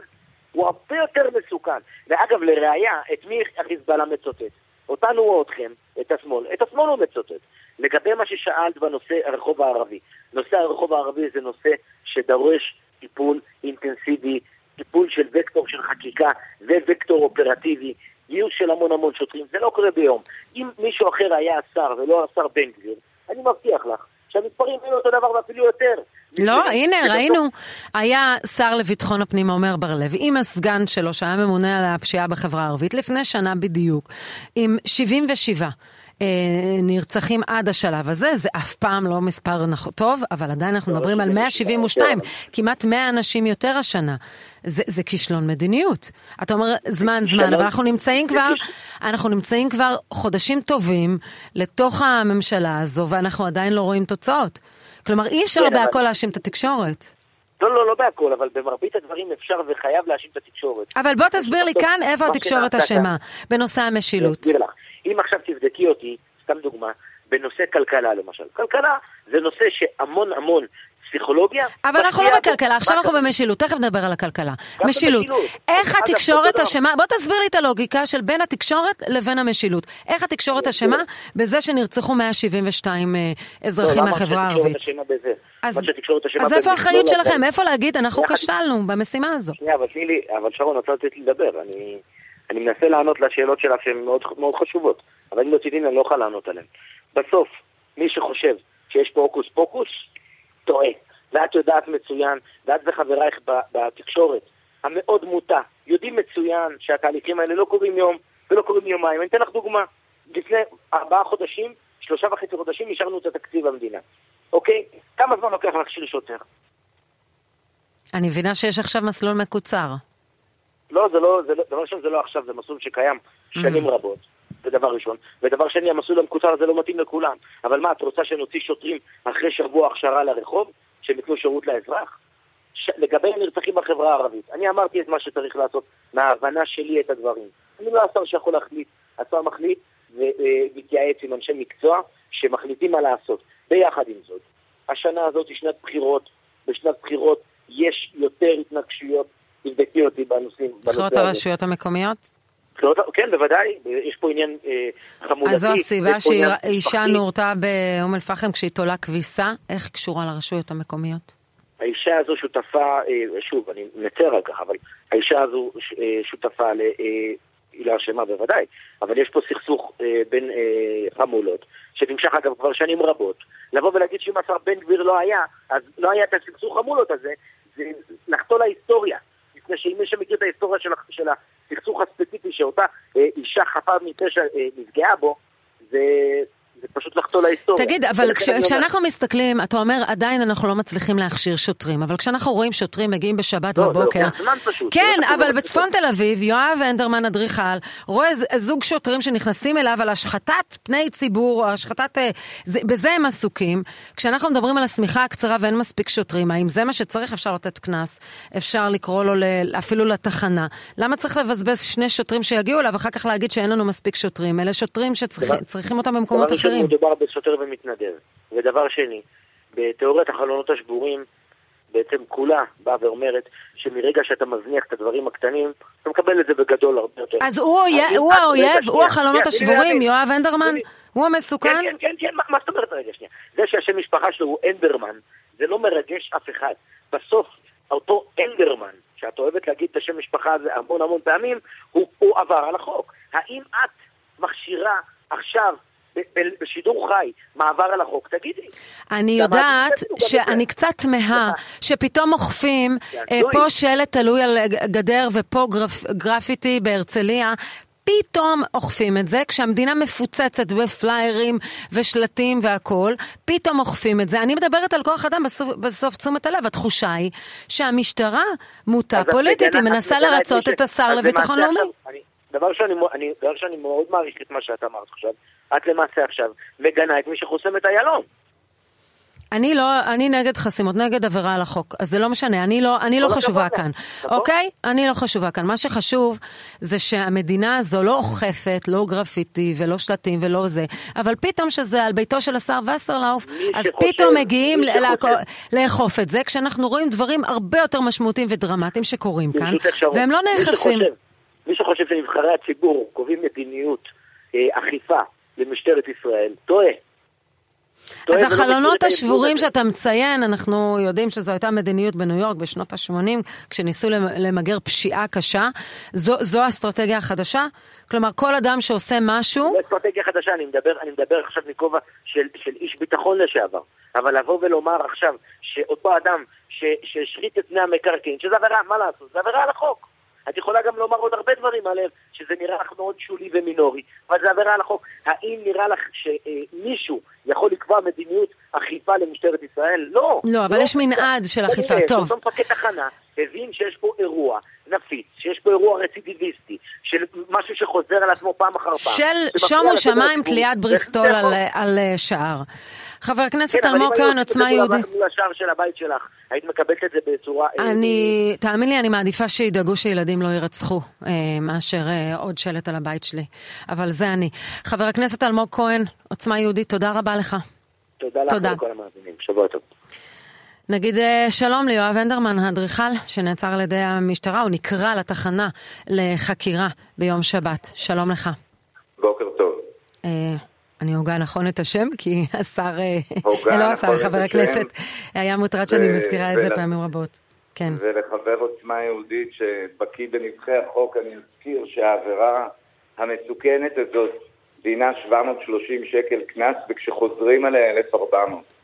הוא הרבה יותר מסוכן. ואגב, לראיה, את מי החיזבאללה מצוטט? אותנו או אתכם, את השמאל. את השמאל הוא מצוטט. לגבי מה ששאלת בנושא הרחוב הערבי, נושא הרחוב הערבי זה נושא שדורש טיפול אינטנסיבי, טיפול של וקטור של חקיקה ווקטור אופרטיבי, גיוס של המון המון שוטרים, זה לא קורה ביום. אם מישהו אחר היה השר ולא השר בן גביר, אני מבטיח לך שהמספרים היו אותו דבר ואפילו יותר. לא, הנה, ראינו, היה שר לביטחון הפנים עומר בר לב, עם הסגן שלו, שהיה ממונה על הפשיעה בחברה הערבית, לפני שנה בדיוק, עם 77. אה, נרצחים עד השלב הזה, זה אף פעם לא מספר נכ- טוב, אבל עדיין אנחנו לא, מדברים על 77, 172, יותר. כמעט 100 אנשים יותר השנה. זה, זה כישלון מדיניות. אתה אומר זמן זמן, אבל אנחנו נמצאים כבר, אנחנו נמצאים כבר חודשים טובים לתוך הממשלה הזו, ואנחנו עדיין לא רואים תוצאות. כלומר, אי אפשר כן, בהכל להאשים את התקשורת. לא, לא, לא בהכל, אבל במרבית הדברים אפשר וחייב להאשים את התקשורת. אבל בוא תסביר לי כאן איפה התקשורת אשמה, בנושא אני המשילות. אסביר לך. אם עכשיו תבדקי אותי, סתם דוגמה, בנושא כלכלה למשל. כלכלה זה נושא שהמון המון פסיכולוגיה. אבל אנחנו לא. בכלכלה, עכשיו אנחנו במשילות, תכף נדבר על הכלכלה. משילות. איך התקשורת. אשמה, בוא תסביר לי את הלוגיקה של בין התקשורת לבין המשילות. איך התקשורת אני אשמה אסביר. בזה שנרצחו 172 אה, לא, אזרחים מהחברה הערבית? אשמה? אז אשמה איפה לא האחריות לדעת. שלכם? איפה להגיד, אנחנו כשלנו במשימה הזו? שנייה, אבל תני לי, אבל שרון, רוצה לתת לי לדבר. אני, אני מנסה לענות לשאלות שלך שהן מאוד, מאוד חשובות, אבל אם לא תדעי, אני לא אוכל לענות עליהן. בסוף, מי שחושב שיש פה הוקוס פוקוס, טועה. ואת יודעת מצוין, ואת וחברייך בתקשורת, המאוד מוטה, יודעים מצוין שהתהליכים האלה לא קורים יום ולא קורים יומיים. אני אתן לך דוגמה. לפני ארבעה חודשים, שלושה וחצי חודשים, אישרנו את התקציב המדינה. אוקיי? כמה זמן לוקח להכשיר שוטר? אני מבינה שיש עכשיו מסלול מקוצר. לא, זה לא, זה לא, דבר ראשון זה לא עכשיו, זה מסלול שקיים שנים רבות, זה דבר ראשון. ודבר שני, המסלול המקוצר הזה לא מתאים לכולם. אבל מה, את רוצה שנוציא שוטרים אחרי שבוע הכשרה לרחוב, שהם ייתנו שירות לאזרח? ש... לגבי הנרצחים בחברה הערבית, אני אמרתי את מה שצריך לעשות, מההבנה שלי את הדברים. אני לא השר שיכול להחליט, השר מחליט ומתייעץ עם אנשי מקצוע שמחליטים מה לעשות. ביחד עם זאת, השנה הזאת היא שנת בחירות, בשנת בחירות יש יותר התנגשויות, תבדקי אותי בנושאים, בחירות. הרשויות המקומיות? כן, בוודאי, יש פה עניין אה, חמולתי. אז זו הסיבה שאישה נורתה באום אל-פחם כשהיא תולה כביסה, איך קשורה לרשויות המקומיות? האישה הזו שותפה, אה, שוב, אני מצר על כך, אבל האישה הזו אה, שותפה ל... היא לא אשמה בוודאי, אבל יש פה סכסוך בין חמולות, שנמשך אגב כבר שנים רבות. לבוא ולהגיד שאם השר בן גביר לא היה, אז לא היה את הסכסוך חמולות הזה, זה לחטוא להיסטוריה. מפני שאם מי שמכיר את ההיסטוריה של, של הסכסוך הספציפי שאותה אה, אישה חפה מפשע אה, נפגעה בו, זה, זה פשוט לחטוא להיסטוריה. תגיד, אבל כש, כשאנחנו מסתכלים, אתה אומר עדיין אנחנו לא מצליחים להכשיר שוטרים, אבל כשאנחנו רואים שוטרים מגיעים בשבת לא, בבוקר... זה לוקח זמן פשוט. כן, זה לא אבל קורה בצפון תל אביב, יואב הנדרמן אדריכל, רואה זוג שוטרים שנכנסים אליו על השחתת פני ציבור, השחתת... אה, זה, בזה הם עסוקים. כשאנחנו מדברים על השמיכה הקצרה ואין מספיק שוטרים, האם זה מה שצריך? אפשר לתת קנס, אפשר לקרוא לו ל, אפילו לתחנה. למה צריך לבזבז שני שוטרים שיגיעו אליו, ואחר כך להגיד שאין לנו מספיק שוטרים? אלה שוטרים שצריכים אותם במקומות ראשון, אחרים. מדובר בשוטר ומתנדב. ודבר שני, בתיאוריית החלונות השבורים, בעצם כולה באה ואומרת שמרגע שאתה מזניח את הדברים הקטנים, אתה מקבל את זה בגדול הרבה יותר. אז הוא האויב, הוא החלונות השבורים. יואב לי- הוא כן, המסוכן? כן, כן, כן, מה- מה זאת אומרת רגע שנייה? זה שהשם משפחה שלו הוא אנדרמן, זה לא מרגש אף אחד. בסוף, אותו אנדרמן, שאת אוהבת להגיד את השם משפחה הזה המון המון פעמים, הוא, עבר על החוק. האם את מכשירה עכשיו בשידור חי מעבר על החוק? תגידי. אני יודעת שאני. קצת תמהה, שפתאום אוכפים זה אה. פה שלט תלוי על גדר ופה גרפ- גרפיטי בהרצליה. פתאום אוכפים את זה, כשהמדינה מפוצצת בפליירים ושלטים והכול, פתאום אוכפים את זה. אני מדברת על כוח אדם בסוף, בסוף תשומת הלב, התחושה היא שהמשטרה מוטה פוליטית, היא מנסה את לרצות ש- את השר לביטחון לאומי. אני- דבר שאני מאוד מעריך את מה שאת אמרת עכשיו, את למעשה עכשיו מגנה את מי שחוסם את איילון. אני לא, אני נגד חסימות, נגד עבירה על החוק. אז זה לא משנה, אני לא, אני לא כל חשובה כאן, נכון? אוקיי? אני לא חשובה כאן. מה שחשוב זה שהמדינה הזו לא אוכפת, לא גרפיטי ולא שלטים ולא זה, אבל פתאום שזה על ביתו של השר וסרלאוף, אז שחושב- פתאום מגיעים לאכוף את זה, כשאנחנו רואים דברים הרבה יותר משמעותיים ודרמטיים שקורים כאן, והם לא מי נאכפים. מי שחושב שנבחרי הציבור קובעים מדיניות אה, אכיפה למשטרת ישראל, טועה. אז החלונות השבורים. שאתה מציין, אנחנו יודעים שזו הייתה מדיניות בניו יורק בשנות ה-80, כשניסו למ- למגר פשיעה קשה. זו, זו האסטרטגיה החדשה? כלומר, כל אדם שעושה משהו, לא אסטרטגיה חדשה, אני מדבר, אני מדבר עכשיו מכובע של, של איש ביטחון לשעבר. אבל לבוא ולומר עכשיו שאותו אדם שהשחית את פני המקרקעין, שזה עבירה, מה לעשות? זה עבירה על החוק. את יכולה גם לומר עוד הרבה דברים עליהם, שזה נראה לך מאוד שולי ומינורי, אבל זה עבירה על החוק. האם נראה לך שמישהו יכול לקבוע מדיניות אכיפה למשטרת ישראל? לא. לא, אבל יש מנעד של אכיפה, טוב. שאותו מפקד תחנה הבין שיש פה אירוע נפיץ, שיש פה אירוע רצידיביסטי, של משהו שחוזר על עצמו פעם אחר פעם. של שומו שמיים. תליית בריסטול על, החוק. על אה, שער. חבר הכנסת כן, אבל אלמוג אם היו כהן, עוצמה את זה מול יהודית. מול השער של הבית שלך, היית מקבלת את זה בצורה... אה, אני, תאמין לי, אני מעדיפה שידאגו שילדים לא יירצחו, אה, מאשר אה, עוד שלט על הבית שלי. אבל זה אני. חבר הכנסת אלמוג כהן, עוצמה יהודית, תודה רבה לך. תודה לך תודה. ולכל המאזינים. שבוע טוב. נגיד אה, שלום ליואב הנדרמן, האדריכל שנעצר על ידי המשטרה, הוא נקרא לתחנה לחקירה ביום שבת. שלום לך. בוקר טוב. אה, אני הוגה נכון את השם, כי השר, לא השר, חבר. הכנסת, היה מוטרד שאני מזכירה את זה פעמים רבות. כן. ולחבר עוצמה יהודית שבקיא בנבחי החוק, אני אזכיר שהעבירה המסוכנת הזאת דינה 730 שקל קנס, וכשחוזרים עליה 1,400.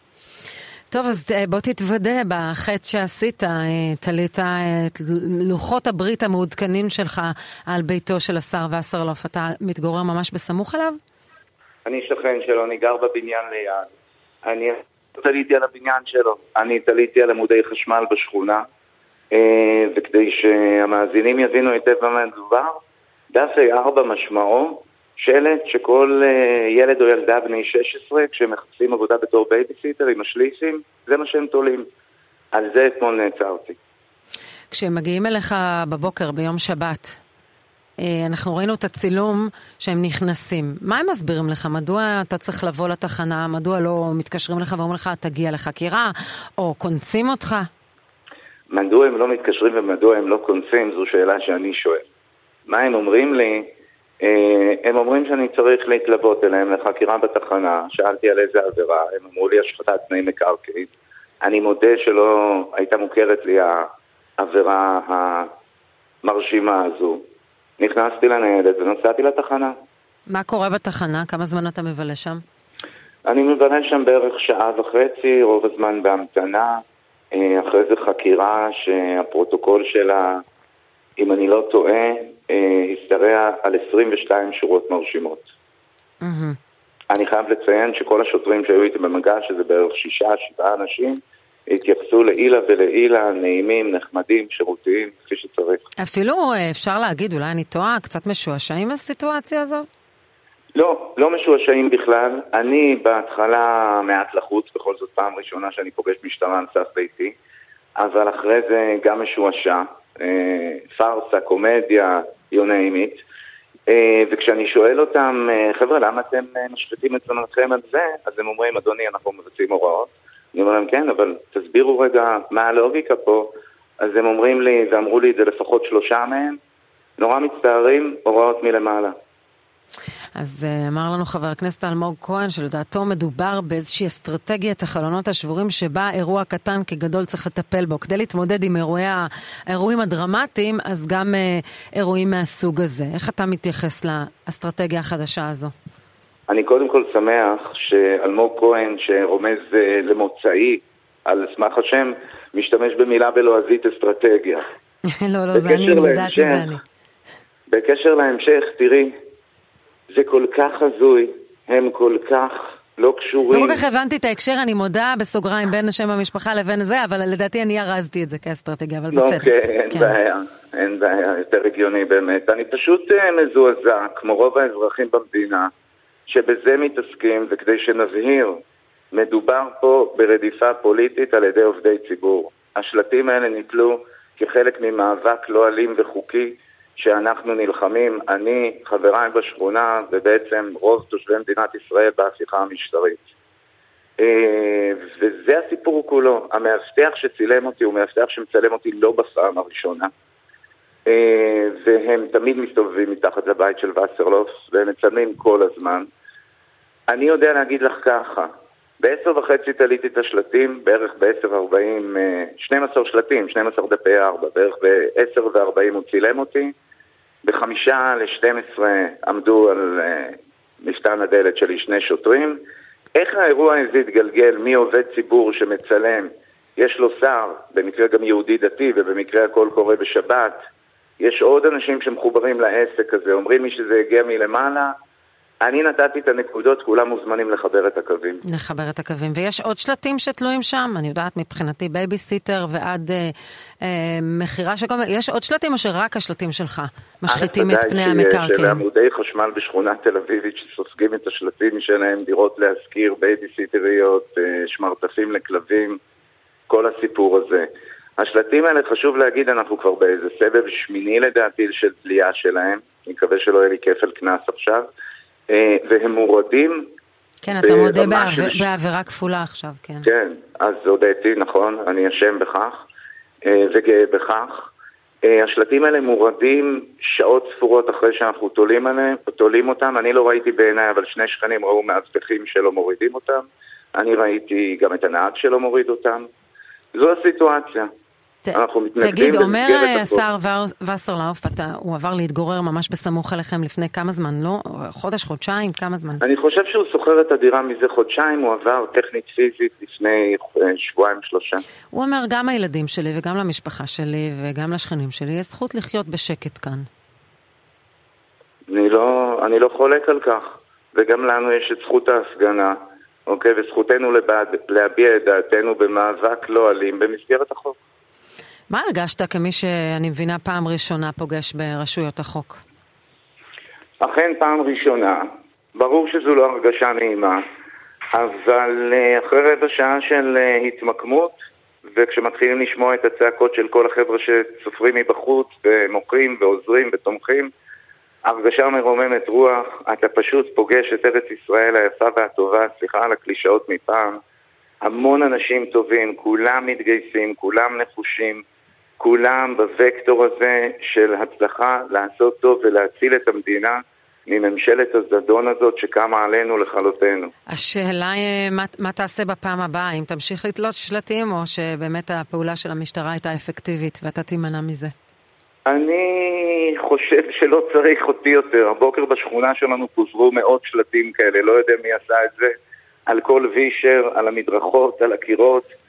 טוב, אז אה, בוא תתוודה בחטא שעשית, אה, תלית אה, את לוחות הברית המעודכנים שלך על ביתו של השר וסרלוף. אתה מתגורר ממש בסמוך אליו? אני שכן שלו, אני גר בבניין ליד. אני תליתי על הבניין שלו. אני תליתי על עמודי חשמל בשכונה, וכדי שהמאזינים יבינו היטב במה מדובר, דף A4 משמעו שלט שכל אה, ילד או ילדה בני 16, כשהם מחפשים עבודה בתור בייביסיטר עם התלישים, זה מה שהם תולים. על זה אתמול נעצרתי. כשהם מגיעים אליך בבוקר ביום שבת, אה, אנחנו ראינו את הצילום שהם נכנסים. מה הם מסבירים לך? מדוע אתה צריך לבוא לתחנה? מדוע לא מתקשרים לך ואומרים לך, תגיע לחקירה? או קונסים אותך? מדוע הם לא מתקשרים ומדוע הם לא קונסים, זו שאלה שאני שואל. מה הם אומרים לי? אה, הם אומרים שאני צריך להתלוות אליהם לחקירה בתחנה, שאלתי על איזה עבירה, הם אמרו לי השחתת תנאי מקרקעין. אני מודה שלא הייתה מוכרת לי העבירה המרשימה הזו. נכנסתי לניידת ונסעתי לתחנה. מה קורה בתחנה? כמה זמן אתה מבלה שם? אני מבלה שם בערך שעה וחצי, רוב הזמן בהמתנה. אה, אחרי זה חקירה שהפרוטוקול שלה, אם אני לא טועה, אה, השתרע על 22 שורות מרשימות. אני חייב לציין שכל השוטרים שהיו איתי במגע, שזה בערך שישה, שבעה אנשים, התייחסו לעילה ולעילה, נעימים, נחמדים, שירותיים, כפי שצריך. אפילו אה, אפשר להגיד, אולי אני טועה, קצת משועשעים מהסיטואציה הזו? לא, לא משועשעים בכלל. אני בהתחלה מעט לחוץ, בכל זאת פעם ראשונה שאני פוגש משטרה על סף ביתי, אבל אחרי זה גם משועשע. אה, פארסה, קומדיה, you name it. אה, וכשאני שואל אותם, אה, חבר'ה, למה אתם משפטים את זמנכם על זה? אז הם אומרים, אדוני, אנחנו מבצעים הוראות. אני אומר להם, כן, אבל תסבירו רגע מה הלוגיקה פה. אז הם אומרים לי, ואמרו לי את זה לפחות שלושה מהם, נורא מצטערים, הוראות מלמעלה. אז uh, אמר לנו חבר הכנסת אלמוג כהן שלדעתו מדובר באיזושהי אסטרטגיית החלונות השבורים שבה אירוע קטן כגדול צריך לטפל בו. כדי להתמודד עם אירועי האירועים הדרמטיים, אז גם uh, אירועים מהסוג הזה. איך אתה מתייחס לאסטרטגיה החדשה הזו? אני קודם כל שמח שאלמוג כהן, שרומז uh, למוצאי על סמך השם, משתמש במילה בלועזית אסטרטגיה. לא, לא, זה אני, יודעת, זה אני. בקשר להמשך, תראי, זה כל כך הזוי, הם כל כך לא קשורים. לא כל כך הבנתי את ההקשר, אני מודה בסוגריים בין שם המשפחה לבין זה, אבל לדעתי אני ארזתי את זה כאסטרטגיה, אבל בסדר. אוקיי, אין כן. בעיה, אין בעיה, יותר הגיוני באמת. אני פשוט אה, מזועזע, כמו רוב האזרחים במדינה, שבזה מתעסקים, וכדי שנבהיר, מדובר פה ברדיפה פוליטית על ידי עובדי ציבור. השלטים האלה נתלו כחלק ממאבק לא אלים וחוקי שאנחנו נלחמים, אני, חבריי בשכונה, ובעצם רוב תושבי מדינת ישראל בהפיכה המשטרית. אה, וזה הסיפור כולו. המאבטח שצילם אותי הוא מאבטח שמצלם אותי לא בפעם הראשונה. אה, והם תמיד מסתובבים מתחת לבית של וסרלוף, והם מצלמים כל הזמן. אני יודע להגיד לך ככה, בעשר וחצי תליתי את השלטים, בערך בעשר ארבעים, 12 שלטים, 12 דפי ארבע, בערך בעשר וארבעים הוא צילם אותי, בחמישה לשתים עשרה עמדו על uh, מפתן הדלת שלי שני שוטרים. איך האירוע הזה התגלגל? מעובד ציבור שמצלם, יש לו שר, במקרה גם יהודי דתי ובמקרה הכל קורה בשבת, יש עוד אנשים שמחוברים לעסק הזה, אומרים לי שזה הגיע מלמעלה, אני נתתי את הנקודות, כולם מוזמנים לחבר את הקווים. לחבר את הקווים. ויש עוד שלטים שתלויים שם? אני יודעת, מבחינתי בייביסיטר ועד אה, אה, מכירה של כל מיני... יש עוד שלטים או שרק השלטים שלך משחיתים את פני המקרקעין? של עמודי חשמל בשכונה תל אביבית שסופגים את השלטים שלהם, דירות להשכיר, בייביסיטריות, אה, שמרטפים לכלבים, כל הסיפור הזה. השלטים האלה, חשוב להגיד, אנחנו כבר באיזה סבב שמיני לדעתי של תלייה שלהם. אני מקווה שלא יהיה לי כפל קנס עכשיו. אה, והם מורדים. כן, אתה מודה בעבירה כפולה עכשיו, כן. כן, אז הודיתי, נכון, אני אשם בכך אה, וגאה בכך. אה, השלטים האלה מורדים שעות ספורות אחרי שאנחנו תולים, עליהם, תולים אותם. אני לא ראיתי בעיניי, אבל שני שכנים ראו מאבטחים שלא מורידים אותם. אני ראיתי גם את הנהג שלא מוריד אותם. זו הסיטואציה. אנחנו מתנגדים תגיד, אומר השר וסרלאוף, הוא עבר להתגורר ממש בסמוך אליכם לפני כמה זמן, לא? חודש, חודשיים, כמה זמן? אני חושב שהוא שוכר את הדירה מזה חודשיים, הוא עבר טכנית פיזית לפני אה, שבועיים, שלושה. הוא אומר, גם הילדים שלי וגם למשפחה שלי וגם לשכנים שלי, יש זכות לחיות בשקט כאן. אני לא, אני לא חולק על כך, וגם לנו יש את זכות ההפגנה. אוקיי, וזכותנו להביע את דעתנו במאבק לא אלים במסגרת החוק. מה הרגשת כמי שאני מבינה פעם ראשונה פוגש ברשויות החוק? אכן פעם ראשונה. ברור שזו לא הרגשה נעימה, אבל אה, אחרי רבע שעה של אה, התמקמות, וכשמתחילים לשמוע את הצעקות של כל החבר'ה שסופרים מבחוץ ומוכרים ועוזרים ותומכים, הרגשה מרוממת רוח, אתה פשוט פוגש את ארץ ישראל היפה והטובה, סליחה על הקלישאות מפעם, המון אנשים טובים, כולם מתגייסים, כולם נחושים, כולם בווקטור הזה של הצלחה לעשות טוב ולהציל את המדינה מממשלת הזדון הזאת שקמה עלינו לכלותנו. השאלה היא, מה, מה תעשה בפעם הבאה? אם תמשיך לתלות שלטים, או שבאמת הפעולה של המשטרה הייתה אפקטיבית ואתה תימנע מזה? אני חושב שלא צריך אותי יותר. הבוקר בשכונה שלנו פוזרו מאות שלטים כאלה, לא יודע מי עשה את זה, על כל וישר, על המדרכות, על הקירות.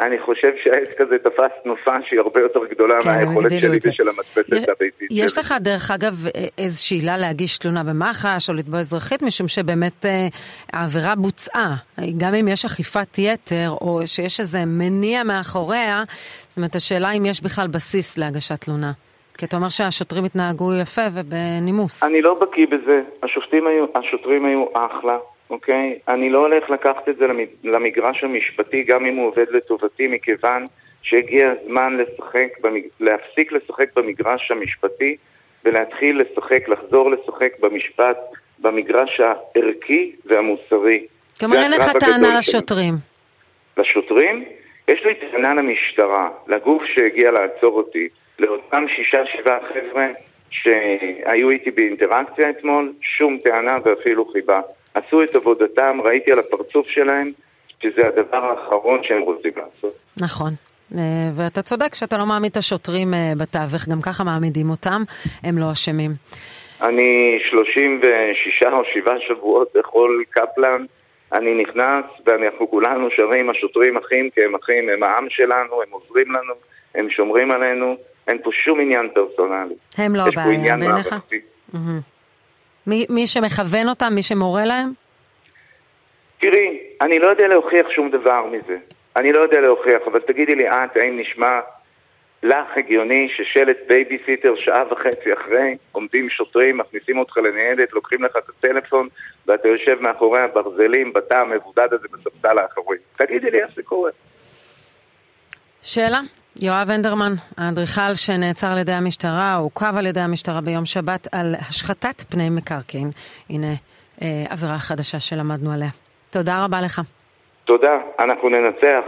אני חושב שהעסק הזה תפס תנופה שהיא הרבה יותר גדולה כן, מהיכולת שלי. ושל המדפסת יש- הביתית יש שלי. לך, דרך אגב, איזושהי עילה להגיש תלונה במח"ש או לתבוע אזרחית, משום שבאמת אה, העבירה בוצעה. גם אם יש אכיפת יתר, או שיש איזה מניע מאחוריה, זאת אומרת, השאלה אם יש בכלל בסיס להגשת תלונה. כי אתה אומר שהשוטרים התנהגו יפה ובנימוס. אני לא בקיא בזה, השופטים היו, השוטרים היו אחלה, אוקיי? אני לא הולך לקחת את זה למ- למגרש המשפטי, גם אם הוא עובד לטובתי, מכיוון שהגיע הזמן לשחק, במג... להפסיק לשחק במגרש המשפטי ולהתחיל לשחק, לחזור לשחק במשפט, במגרש הערכי והמוסרי. כלומר, אין לך טענה. לשוטרים. לשוטרים, יש לי טענה למשטרה, לגוף שהגיע לעצור אותי, לאותם שישה שבעה חבר'ה שהיו איתי באינטראקציה אתמול, שום טענה ואפילו חיבה. עשו את עבודתם, ראיתי על הפרצוף שלהם שזה הדבר האחרון שהם רוצים לעשות. נכון. אה, ואתה צודק שאתה לא מעמיד את השוטרים אה, בתווך, גם ככה מעמידים אותם, הם לא אשמים. אני 36 או 7 שבועות בכל קפלן, אני נכנס ואנחנו כולנו שרים השוטרים אחים כי הם אחים, הם העם שלנו, הם עוזרים לנו, הם שומרים עלינו, אין פה שום עניין פרסונלי. הם לא הבעיה בעיניך? מערכתי. מי שמכוון אותם, מי שמורה להם? תראי, אני לא יודע להוכיח שום דבר מזה. אני לא יודע להוכיח, אבל תגידי לי את, האם נשמע לך הגיוני ששלט בייביסיטר שעה וחצי אחרי, עומדים שוטרים, מכניסים אותך לניידת, לוקחים לך את הטלפון, ואתה יושב מאחורי הברזלים בתא המבודד הזה בספסל האחורי. תגידי לי איך זה קורה. שאלה. יואב הנדרמן, האדריכל שנעצר על ידי המשטרה, עוכב על ידי המשטרה ביום שבת על השחתת פני מקרקעין. הנה אה, עבירה חדשה שלמדנו עליה. תודה רבה לך. תודה, אנחנו ננצח.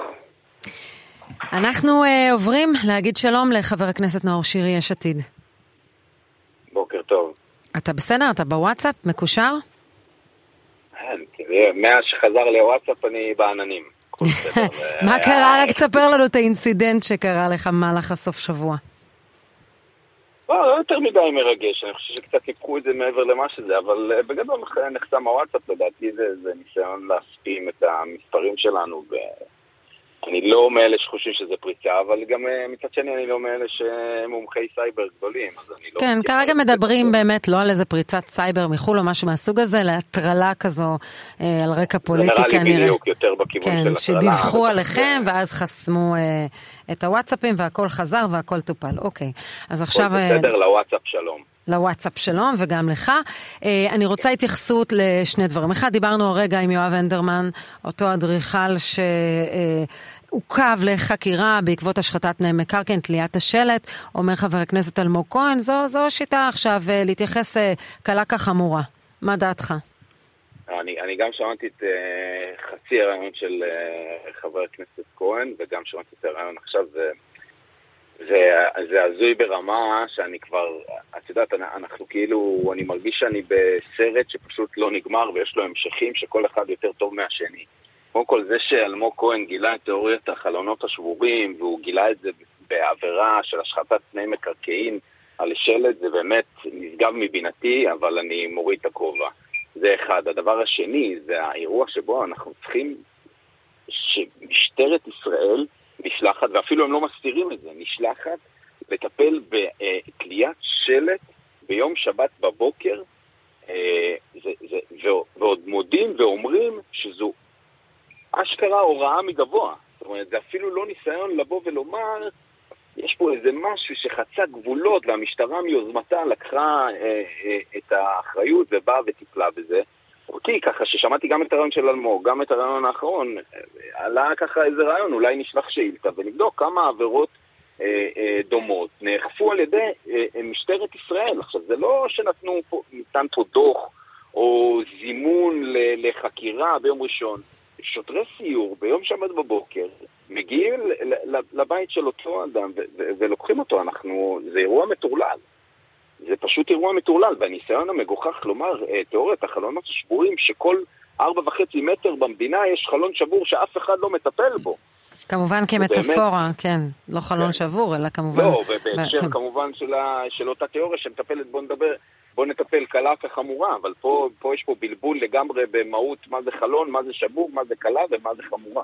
אנחנו אה, עוברים להגיד שלום לחבר הכנסת נאור שירי, יש עתיד. בוקר טוב. אתה בסדר? אתה בוואטסאפ? מקושר? כן, תראה, מאז שחזר לוואטסאפ אני בעננים. הכל בסדר. מה קרה? רק תספר לנו את ה incident שקרה לך במהלך הסוף שבוע. לא, לא יותר מדי מרגש, אני חושב שקצת ניפחו את זה מעבר למה שזה, אבל אה, בגדול נח- נחסם הוואטסאפ, לדעתי זה, זה ניסיון להספים את המספרים שלנו, ואני לא מאלה שחושבים שזה פריצה, אבל גם אה, מצד שני אני לא מאלה שהם מומחי סייבר גדולים, אז אני לא... כן, כרגע את זה. מדברים באמת לא על איזה פריצת סייבר מחו"ל או משהו מהסוג הזה, להטרלה כזו אה, על רקע פוליטי זה נראה לי כנראה. בדיוק יותר בכיוון כן, של הטרלה. שדיווחו אבל- עליכם ואז חסמו אה, את הוואטסאפים והכל חזר והכל טופל. אוקיי, אז עכשיו... אה, בסדר, לוואטסאפ שלום. לוואטסאפ שלום וגם לך. אה, אני רוצה התייחסות לשני דברים. אחד, דיברנו הרגע עם יואב הנדרמן, אותו אדריכל שעוכב לחקירה בעקבות השחתת פני מקרקעין, תליית השלט. אומר חבר הכנסת אלמוג כהן, זו, זו השיטה עכשיו אה, להתייחס אה, קלה כחמורה. מה דעתך? אני, אני גם שמעתי את uh, חצי הרעיון של uh, חבר הכנסת כהן, וגם שמעתי את הרעיון עכשיו, זה, זה, זה הזוי ברמה שאני כבר, את יודעת, אנחנו כאילו, אני מרגיש שאני בסרט שפשוט לא נגמר ויש לו המשכים שכל אחד יותר טוב מהשני. קודם כל זה שאלמוג כהן גילה את תיאוריית החלונות השבורים, והוא גילה את זה בעבירה של השחתת פני מקרקעין על שלט, זה באמת נשגב מבינתי, אבל אני מוריד את הכובע. זה אחד. הדבר השני זה האירוע שבו אנחנו צריכים שמשטרת ישראל נשלחת, ואפילו הם לא מסתירים את זה, נשלחת לטפל בתליית שלט ביום שבת בבוקר, אה, זה, זה, ועוד- מודים ואומרים שזו אשכרה הוראה מגבוה. זאת אומרת, זה אפילו לא ניסיון לבוא ולומר, יש פה איזה משהו שחצה גבולות והמשטרה מיוזמתה לקחה אה, אה, את האחריות ובאה וטיפלה בזה. אותי, ככה ששמעתי גם את הרעיון של אלמוג, גם את הרעיון האחרון, עלה ככה איזה רעיון, אולי נשלח שאילתה ונבדוק כמה עבירות אה, אה, דומות נאכפו על ידי אה, אה, משטרת ישראל. עכשיו, זה לא שנתנו פה, ניתן פה דוח או זימון ל- לחקירה ביום ראשון. שוטרי סיור ביום שבת בבוקר מגיעים לבית של אותו אדם ולוקחים אותו, אנחנו, זה אירוע מטורלל. זה פשוט אירוע מטורלל, והניסיון המגוחך לומר אה, תיאוריית החלונות השבורים, שכל ארבע וחצי מטר במדינה יש חלון שבור שאף אחד לא מטפל בו. כמובן כמטאפורה, כן, לא חלון כן. שבור, אלא כמובן... לא, ובהקשר כן. כמובן של, ה, של אותה תיאוריה שמטפלת, בוא נדבר, בוא נטפל קלה כחמורה, אבל פה, פה יש פה בלבול לגמרי במהות מה זה חלון, מה זה שבור, מה זה קלה ומה זה חמורה.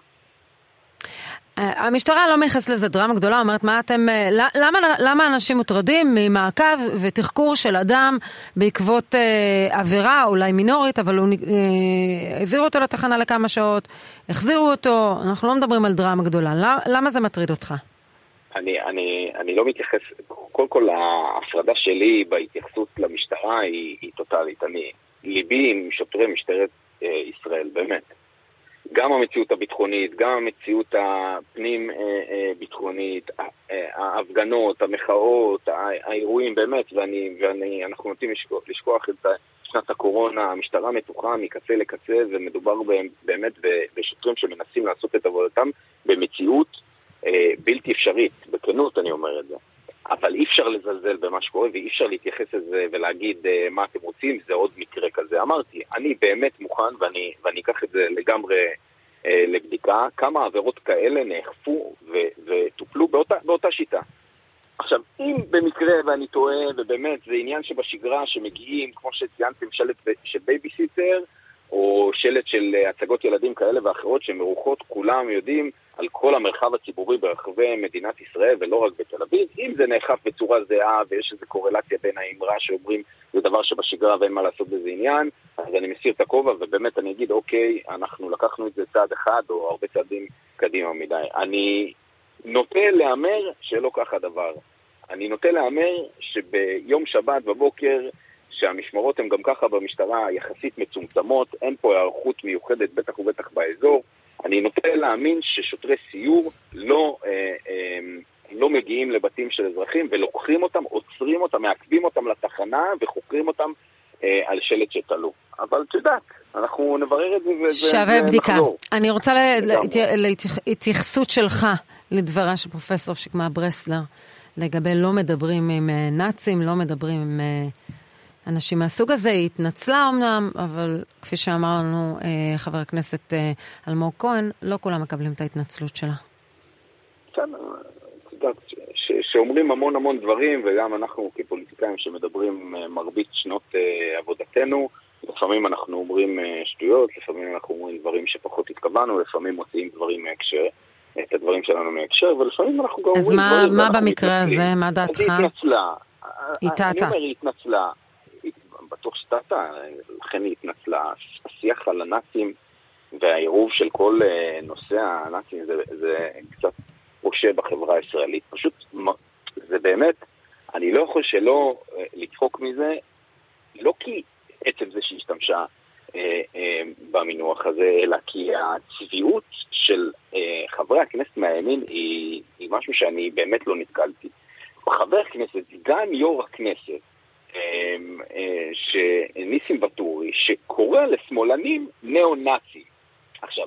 אה, המשטרה לא מייחסת לזה דרמה גדולה, אומרת, מה אתם, אה, למה, למה אנשים מוטרדים ממעקב ותחקור של אדם בעקבות אה, עבירה, אולי מינורית, אבל הוא, אה, העבירו אותו לתחנה לכמה שעות, החזירו אותו, אנחנו לא מדברים על דרמה גדולה. למה, למה זה מטריד אותך? אני, אני, אני לא מתייחס, קודם כל ההפרדה שלי בהתייחסות למשטרה היא, היא טוטאלית. אני, ליבי עם שוטרי משטרת אה, ישראל, באמת. גם המציאות הביטחונית, גם המציאות הפנים-ביטחונית, ההפגנות, המחאות, האירועים, באמת, ואני, ואני, אנחנו נוטים לשכוח, לשכוח את שנת הקורונה, המשטרה מתוחה מקצה לקצה, ומדובר באמת בשוטרים שמנסים לעשות את עבודתם במציאות אה, בלתי אפשרית, בכנות אני אומר את זה. אבל אי אפשר לזלזל במה שקורה ואי אפשר להתייחס לזה ולהגיד אה, מה אתם רוצים, זה עוד מקרה כזה. אמרתי, אני באמת מוכן ואני, ואני אקח את זה לגמרי אה, לבדיקה, כמה עבירות כאלה נאכפו ו- וטופלו באותה, באותה שיטה. עכשיו, אם במקרה, ואני טועה, ובאמת זה עניין שבשגרה שמגיעים, כמו שציינתם, שלט של בייביסיטר, או שלט של אה, הצגות ילדים כאלה ואחרות שמרוחות, כולם יודעים על כל המרחב הציבורי ברחבי מדינת ישראל ולא רק בתל אביב. אם זה נאכף בצורה זהה ויש איזו קורלציה בין האמרה שאומרים זה דבר שבשגרה ואין מה לעשות בזה עניין, אז אני מסיר את הכובע ובאמת אני אגיד, אוקיי, אנחנו לקחנו את זה צעד אחד או הרבה צעדים קדימה מדי. אני נוטה להמר שלא כך הדבר. אני נוטה להמר שביום שבת בבוקר, שהמשמרות הן גם ככה במשטרה יחסית מצומצמות, אין פה היערכות מיוחדת, בטח ובטח באזור. אני נוטה להאמין ששוטרי סיור לא, אה, אה, לא מגיעים לבתים של אזרחים ולוקחים אותם, עוצרים אותם, מעכבים אותם לתחנה וחוקרים אותם אה, על שלט שתלו. אבל את יודעת, אנחנו נברר את זה וזה שווה בדיקה. נחזור. אני רוצה ל- לגמרי. להת- להתייח- התייחסות שלך לדברה של פרופסור שקמה ברסלר לגבי לא מדברים עם אה, נאצים, לא מדברים עם אה, אנשים מהסוג הזה. היא התנצלה אמנם, אבל כפי שאמר לנו אה, חבר הכנסת אה, אלמוג כהן, לא כולם מקבלים את ההתנצלות שלה. בסדר, את יודעת, ש- ש- שאומרים המון המון דברים, וגם אנחנו כפוליטיקאים שמדברים אה, מרבית שנות אה, עבודתנו, לפעמים אנחנו אומרים אה, שטויות, לפעמים אנחנו אומרים דברים שפחות התכוונו, לפעמים מוציאים דברים מהקשר, את הדברים שלנו מהקשר, ולפעמים אנחנו גם אז אומרים מה- דברים מה ואנחנו במקרה מתנצלים. הזה? מה אז דעתך? היא התנצלה. היא אני טעתה. אומר, היא התנצלה. בטוח שטעתה, לכן היא התנצלה. השיח על הנאצים והעירוב של כל אה, נושא הנאצים זה, זה קצת פושה בחברה הישראלית. פשוט, זה באמת, אני לא יכול שלא אה, לצחוק מזה, לא כי עצם זה שהיא השתמשה אה, אה, במינוח הזה, אלא כי הצביעות של אה, חברי הכנסת מהימין היא, היא משהו שאני באמת לא נתקלתי. חבר כנסת, סגן יו"ר הכנסת, שניסים ואטורי, שקורא לשמאלנים ניאו-נאצים. עכשיו,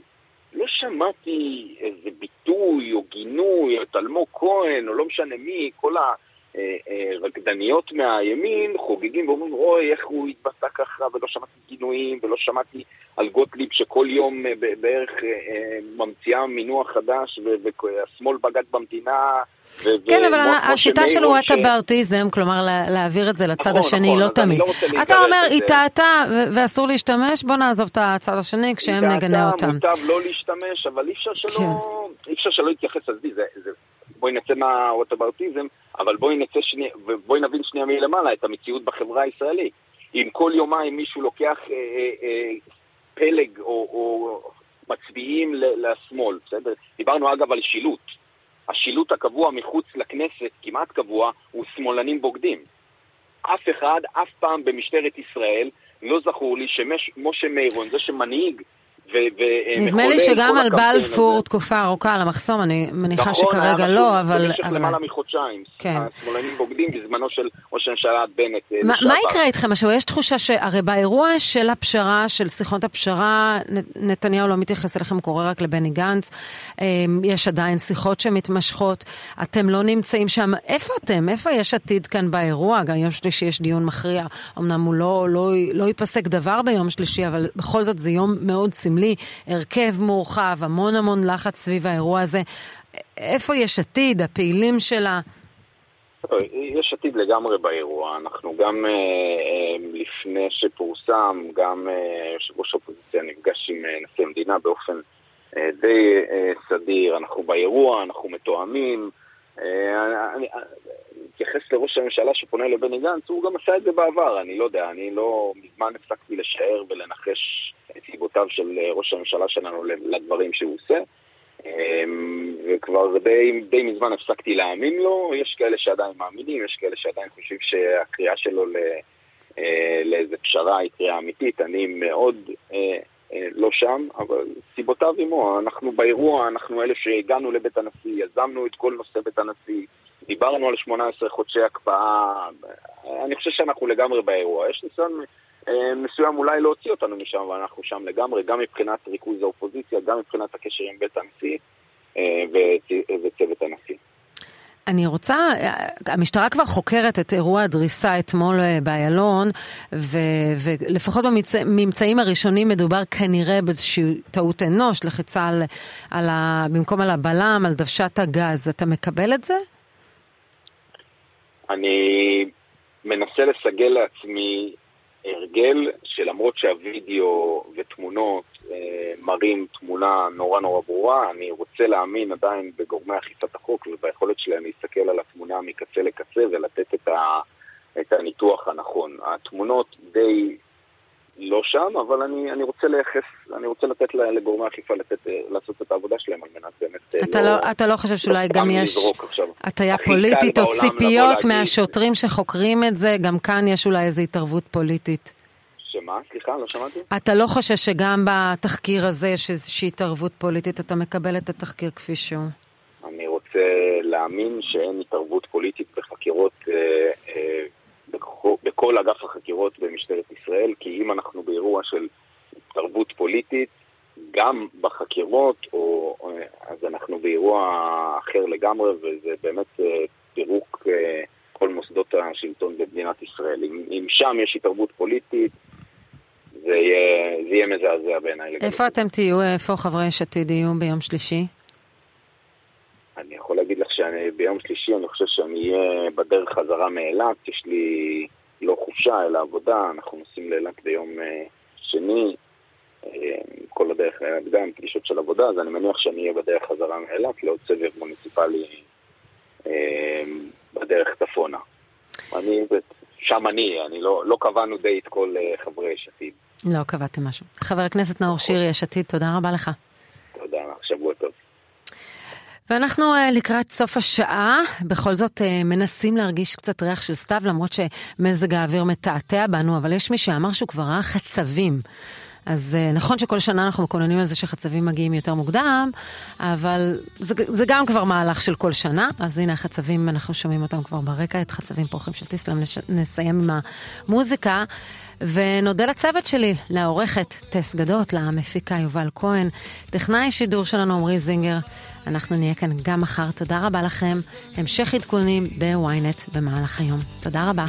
לא שמעתי איזה ביטוי או גינוי, את אלמוג כהן, או לא משנה מי, כל הרקדניות מהימין חוגגים ואומרים, אוי, איך הוא התבטא ככה, ולא שמעתי גינויים, ולא שמעתי על גוטליב שכל יום אה, בערך אה, אה, ממציאה מינוח חדש, והשמאל בגד במדינה. כן, אבל השיטה של וואטאברטיזם, כלומר לה- להעביר את זה לצד נכון, השני, נכון, לא תמיד. לא אתה אומר. היא טעתה ואסור להשתמש, בוא נעזוב את הצד השני כשהם נגנה אותם. מוטב לא להשתמש, אבל אי אפשר שלא, שלא להתייחס, עזבי, זה, זה, בואי נצא מהאוטובאוטיזם, אבל בואי נצא שנייה, ובואי נבין שנייה מלמעלה את המציאות בחברה הישראלית. אם כל יומיים מישהו לוקח אה, אה, אה, פלג או, או מצביעים לשמאל, בסדר? דיברנו אגב על שילוט. השילוט הקבוע מחוץ לכנסת, כמעט קבוע, הוא שמאלנים בוגדים. אף אחד, אף פעם במשטרת ישראל, לא זכור לי שמשה מירון, זה שמנהיג נדמה לי שגם על בלפור תקופה ארוכה על המחסום, אני מניחה נכון, שכרגע לא, אבל... נכון, היה למעלה מחודשיים. כן. השמאלנים בוגדים בזמנו של ראש הממשלה בנט. אה, מה יקרה איתכם השבוע? יש תחושה שהרי באירוע של הפשרה, של שיחות הפשרה, נתניהו לא מתייחס אליכם, קורא רק לבני גנץ. אמ, יש עדיין שיחות שמתמשכות. אתם לא נמצאים שם. איפה אתם? איפה יש עתיד כאן באירוע? גם יום שלישי יש דיון מכריע. אמנם הוא לא, לא, לא ייפסק דבר ביום שלישי, אבל בכל זאת זה יום מאוד סמלי. הרכב מורחב, המון המון לחץ סביב האירוע הזה. איפה יש עתיד, הפעילים שלה? יש עתיד לגמרי באירוע. אנחנו גם אה, אה, לפני שפורסם, גם אה, יושב ראש האופוזיציה נפגש עם נשיא המדינה באופן די סדיר. אנחנו באירוע, אנחנו מתואמים. אני מתייחס לראש הממשלה שפונה לבני גנץ, הוא גם עשה את זה בעבר, אני לא יודע, אני לא מזמן הפסקתי לשער ולנחש סיבותיו של ראש הממשלה שלנו לדברים שהוא עושה. אמ, וכבר די, די מזמן הפסקתי להאמין לו, יש כאלה שעדיין מאמינים, יש כאלה שעדיין חושבים שהקריאה שלו ל, אה, לאיזה פשרה היא קריאה אמיתית, אני מאוד אה, אה, לא שם, אבל סיבותיו עמו, אנחנו באירוע, אנחנו אלה שהגענו לבית הנשיא, יזמנו את כל נושא בית הנשיא, דיברנו על 18 חודשי הקפאה, אני חושב שאנחנו לגמרי באירוע, יש ניסיון אה, מסוים אולי להוציא אותנו משם, אבל אנחנו שם לגמרי, גם מבחינת ריכוז האופוזיציה, גם מבחינת הקשר עם בית הנשיא אה, וצוות הנשיא. אני רוצה, המשטרה כבר חוקרת את אירוע הדריסה אתמול אה, באיילון, ולפחות בממצאים הראשונים מדובר כנראה באיזושהי טעות אנוש, לחיצה על, על ה, במקום על הבלם, על דוושת הגז. אתה מקבל את זה? אני מנסה לסגל לעצמי הרגל שלמרות שהווידאו ותמונות אה, מראים תמונה נורא נורא ברורה, אני רוצה להאמין עדיין בגורמי אכיפת החוק וביכולת שלהם להסתכל על התמונה מקצה לקצה ולתת את, ה, את הניתוח הנכון. התמונות די לא שם, אבל אני, אני רוצה לייחס, אני רוצה לתת לגורמי האכיפה לתת, לעשות את העבודה שלהם על מנת באמת אה, אתה לא... לא אתה לא חושב שאולי לא גם יש הטיה פוליטית או ציפיות מהשוטרים שחוקרים את זה? גם כאן יש אולי איזו התערבות פוליטית. שמה? סליחה, לא שמעתי. אתה לא חושש שגם בתחקיר הזה יש איזושהי התערבות פוליטית? אתה מקבל את התחקיר כפי שהוא. אני רוצה להאמין שאין התערבות פוליטית בחקירות אה, אה, בכל אגף החקירות במשטרת ישראל, כי אם אנחנו באירוע של תרבות פוליטית, גם בחקירות, או, אז אנחנו באירוע אחר לגמרי, וזה באמת אה, פירוק אה, כל מוסדות השלטון במדינת ישראל. אם, אם שם יש התערבות פוליטית, זה יהיה, זה יהיה מזעזע בעיניי. איפה אתם תהיו? איפה חברי יש עתיד יהיו ביום שלישי? אני יכול להגיד לך שביום שלישי אני חושב שאני אהיה בדרך חזרה מאילת, יש לי לא חופשה אלא עבודה, אנחנו נוסעים לאילת ביום אה, שני, אה, כל הדרך לאילת גם, פגישות של עבודה, אז אני מניח שאני אהיה בדרך חזרה מאילת לעוד סבב מוניציפלי אה, בדרך צפונה. אני, שם אני, אני לא, לא קבענו די את כל חברי יש עתיד. לא קבעתם משהו. חבר הכנסת נאור שירי, יש עתיד, תודה רבה לך. תודה, טוב. ואנחנו uh, לקראת סוף השעה, בכל זאת uh, מנסים להרגיש קצת ריח של סתיו, למרות שמזג האוויר מתעתע בנו, אבל יש מי שאמר שהוא כבר ראה חצבים. אז uh, נכון שכל שנה אנחנו מקוננים על זה שחצבים מגיעים יותר מוקדם, אבל זה, זה גם כבר מהלך של כל שנה. אז הנה החצבים, אנחנו שומעים אותם כבר ברקע, את חצבים פורחים של טיסלאם. נסיים עם המוזיקה. ונודה לצוות שלי, לעורכת טס גדות, למפיקה יובל כהן, טכנאי שידור שלנו עמרי זינגר. אנחנו נהיה כאן גם מחר. תודה רבה לכם. המשך עדכונים בוויינט במהלך היום. תודה רבה.